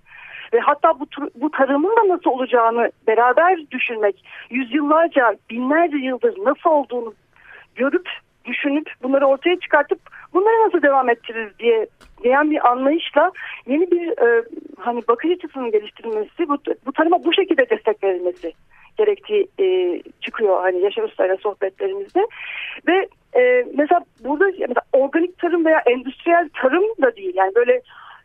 Speaker 5: ve hatta bu, bu tarımın da nasıl olacağını beraber düşünmek, yüzyıllarca, binlerce yıldır nasıl olduğunu görüp, düşünüp, bunları ortaya çıkartıp bunları nasıl devam ettiririz diye diyen bir anlayışla yeni bir e, hani bakış açısının geliştirilmesi, bu, bu tarıma bu şekilde destek verilmesi gerektiği e, çıkıyor hani Yaşar Usta'yla sohbetlerimizde. Ve e, mesela burada mesela organik tarım veya endüstriyel tarım da değil. Yani böyle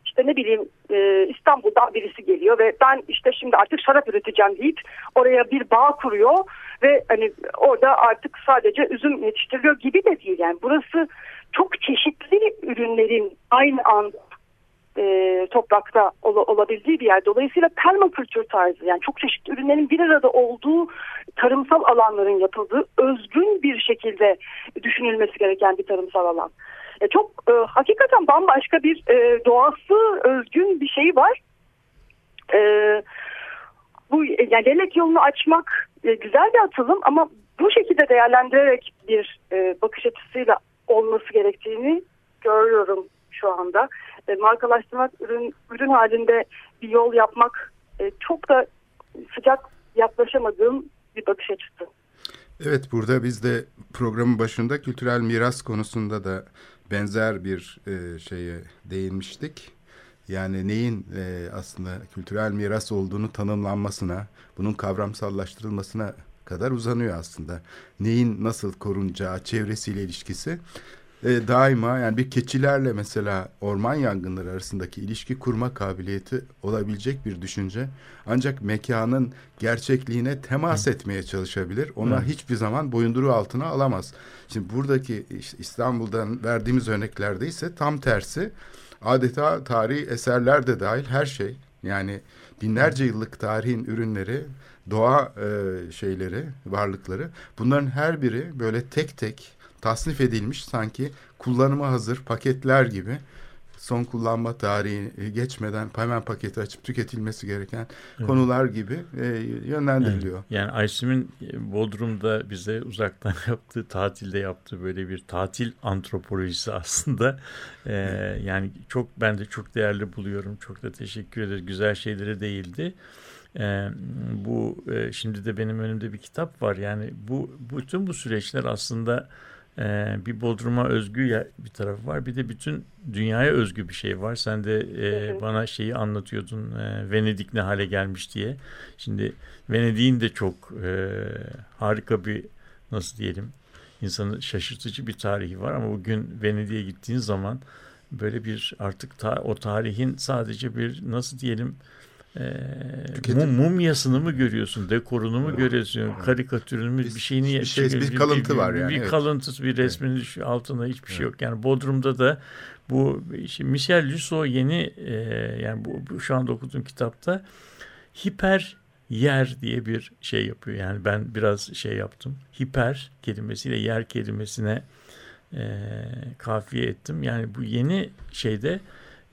Speaker 5: işte ne bileyim e, İstanbul'dan birisi geliyor ve ben işte şimdi artık şarap üreteceğim deyip oraya bir bağ kuruyor ve hani orada artık sadece üzüm yetiştiriliyor gibi de değil yani burası çok çeşitli ürünlerin aynı anda e, toprakta ol, olabildiği bir yer. Dolayısıyla permakültür tarzı yani çok çeşitli ürünlerin bir arada olduğu tarımsal alanların yapıldığı özgün bir şekilde düşünülmesi gereken bir tarımsal alan. E, çok e, hakikaten bambaşka bir e, doğası özgün bir şey var. E, bu yani leylek yolunu açmak e, güzel bir atılım ama bu şekilde değerlendirerek bir e, bakış açısıyla olması gerektiğini görüyorum şu anda. E, markalaştırmak ürün ürün halinde bir yol yapmak e, çok da sıcak yaklaşamadığım bir bakış açısı.
Speaker 3: Evet burada biz de programın başında kültürel miras konusunda da benzer bir e, şeye değinmiştik. Yani neyin e, aslında kültürel miras olduğunu tanımlanmasına, bunun kavramsallaştırılmasına kadar uzanıyor aslında. Neyin nasıl korunacağı, çevresiyle ilişkisi e, daima yani bir keçilerle mesela orman yangınları arasındaki ilişki kurma kabiliyeti olabilecek bir düşünce. Ancak mekanın gerçekliğine temas Hı. etmeye çalışabilir. Ona Hı. hiçbir zaman boyunduruğu altına alamaz. Şimdi buradaki işte İstanbul'dan verdiğimiz örneklerde ise tam tersi adeta tarihi eserler de dahil her şey yani binlerce yıllık tarihin ürünleri doğa e, şeyleri varlıkları bunların her biri böyle tek tek tasnif edilmiş sanki kullanıma hazır paketler gibi son kullanma tarihi geçmeden hemen paketi açıp tüketilmesi gereken evet. konular gibi e, yönlendiriliyor.
Speaker 4: Evet. Yani Aysim'in e, Bodrum'da bize uzaktan yaptığı, tatilde yaptığı böyle bir tatil antropolojisi aslında. E, evet. Yani çok ben de çok değerli buluyorum. Çok da teşekkür ederiz. Güzel şeyleri değildi. E, bu e, şimdi de benim önümde bir kitap var. Yani bu bütün bu süreçler aslında ee, bir Bodrum'a özgü bir tarafı var. Bir de bütün dünyaya özgü bir şey var. Sen de e, bana şeyi anlatıyordun. E, Venedik ne hale gelmiş diye. Şimdi Venedik'in de çok e, harika bir nasıl diyelim insanı şaşırtıcı bir tarihi var ama bugün Venedik'e gittiğin zaman böyle bir artık ta, o tarihin sadece bir nasıl diyelim e, mum, mumyasını mı görüyorsun, dekorunu mu görüyorsun, karikatürünü mü, bir şeyini
Speaker 3: bir, şey, bir, bir kalıntı
Speaker 4: bir,
Speaker 3: var yani.
Speaker 4: Bir evet. kalıntısı, bir resmin evet. altında hiçbir şey evet. şey yok. Yani Bodrum'da da bu işte Michel Lusso yeni e, yani bu, bu şu anda okuduğum kitapta hiper yer diye bir şey yapıyor. Yani ben biraz şey yaptım. Hiper kelimesiyle yer kelimesine e, kafiye ettim. Yani bu yeni şeyde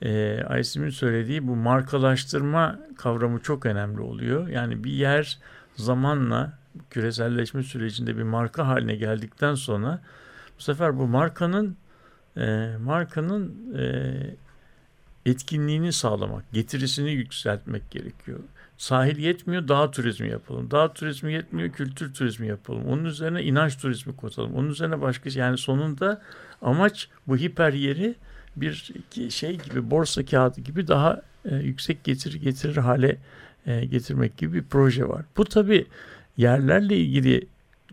Speaker 4: e, Aysim'in söylediği bu markalaştırma kavramı çok önemli oluyor. Yani bir yer zamanla küreselleşme sürecinde bir marka haline geldikten sonra bu sefer bu markanın e, markanın e, etkinliğini sağlamak, getirisini yükseltmek gerekiyor. Sahil yetmiyor, dağ turizmi yapalım. Dağ turizmi yetmiyor, kültür turizmi yapalım. Onun üzerine inanç turizmi kotalım. Onun üzerine başka şey. Yani sonunda amaç bu hiper yeri bir şey gibi borsa kağıdı gibi daha e, yüksek getiri getirir hale e, getirmek gibi bir proje var. Bu tabi yerlerle ilgili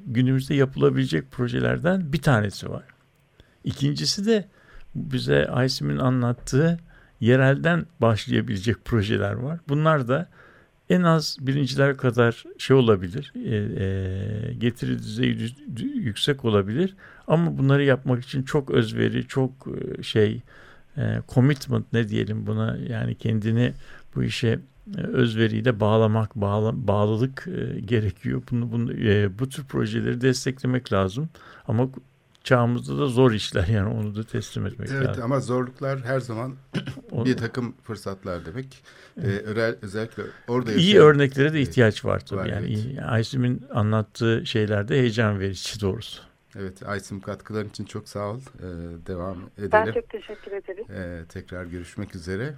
Speaker 4: günümüzde yapılabilecek projelerden bir tanesi var. İkincisi de bize Aysim'in anlattığı yerelden başlayabilecek projeler var. Bunlar da en az birinciler kadar şey olabilir, e, e, getiri düzeyi yüksek olabilir. Ama bunları yapmak için çok özveri, çok e, şey, e, commitment ne diyelim buna yani kendini bu işe e, özveriyle bağlamak, bağla, bağlılık e, gerekiyor. Bunu, bunu e, bu tür projeleri desteklemek lazım. Ama çağımızda da zor işler yani onu da teslim etmek
Speaker 3: evet,
Speaker 4: lazım.
Speaker 3: Evet ama zorluklar her zaman bir takım fırsatlar demek. Evet. Ee, özellikle orada
Speaker 4: yaşayan... İyi örneklere de ihtiyaç var tabii. Var, yani evet. Aysim'in anlattığı şeylerde heyecan verici doğrusu.
Speaker 3: Evet Aysim katkıların için çok sağ ol. Ee, devam edelim.
Speaker 5: Ben çok teşekkür ederim.
Speaker 3: Ee, tekrar görüşmek üzere.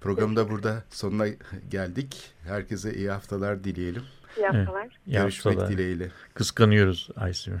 Speaker 3: Programda burada sonuna geldik. Herkese iyi haftalar dileyelim.
Speaker 5: İyi haftalar. Evet,
Speaker 3: iyi Görüşmek haftalar. dileğiyle.
Speaker 4: Kıskanıyoruz Aysim'i.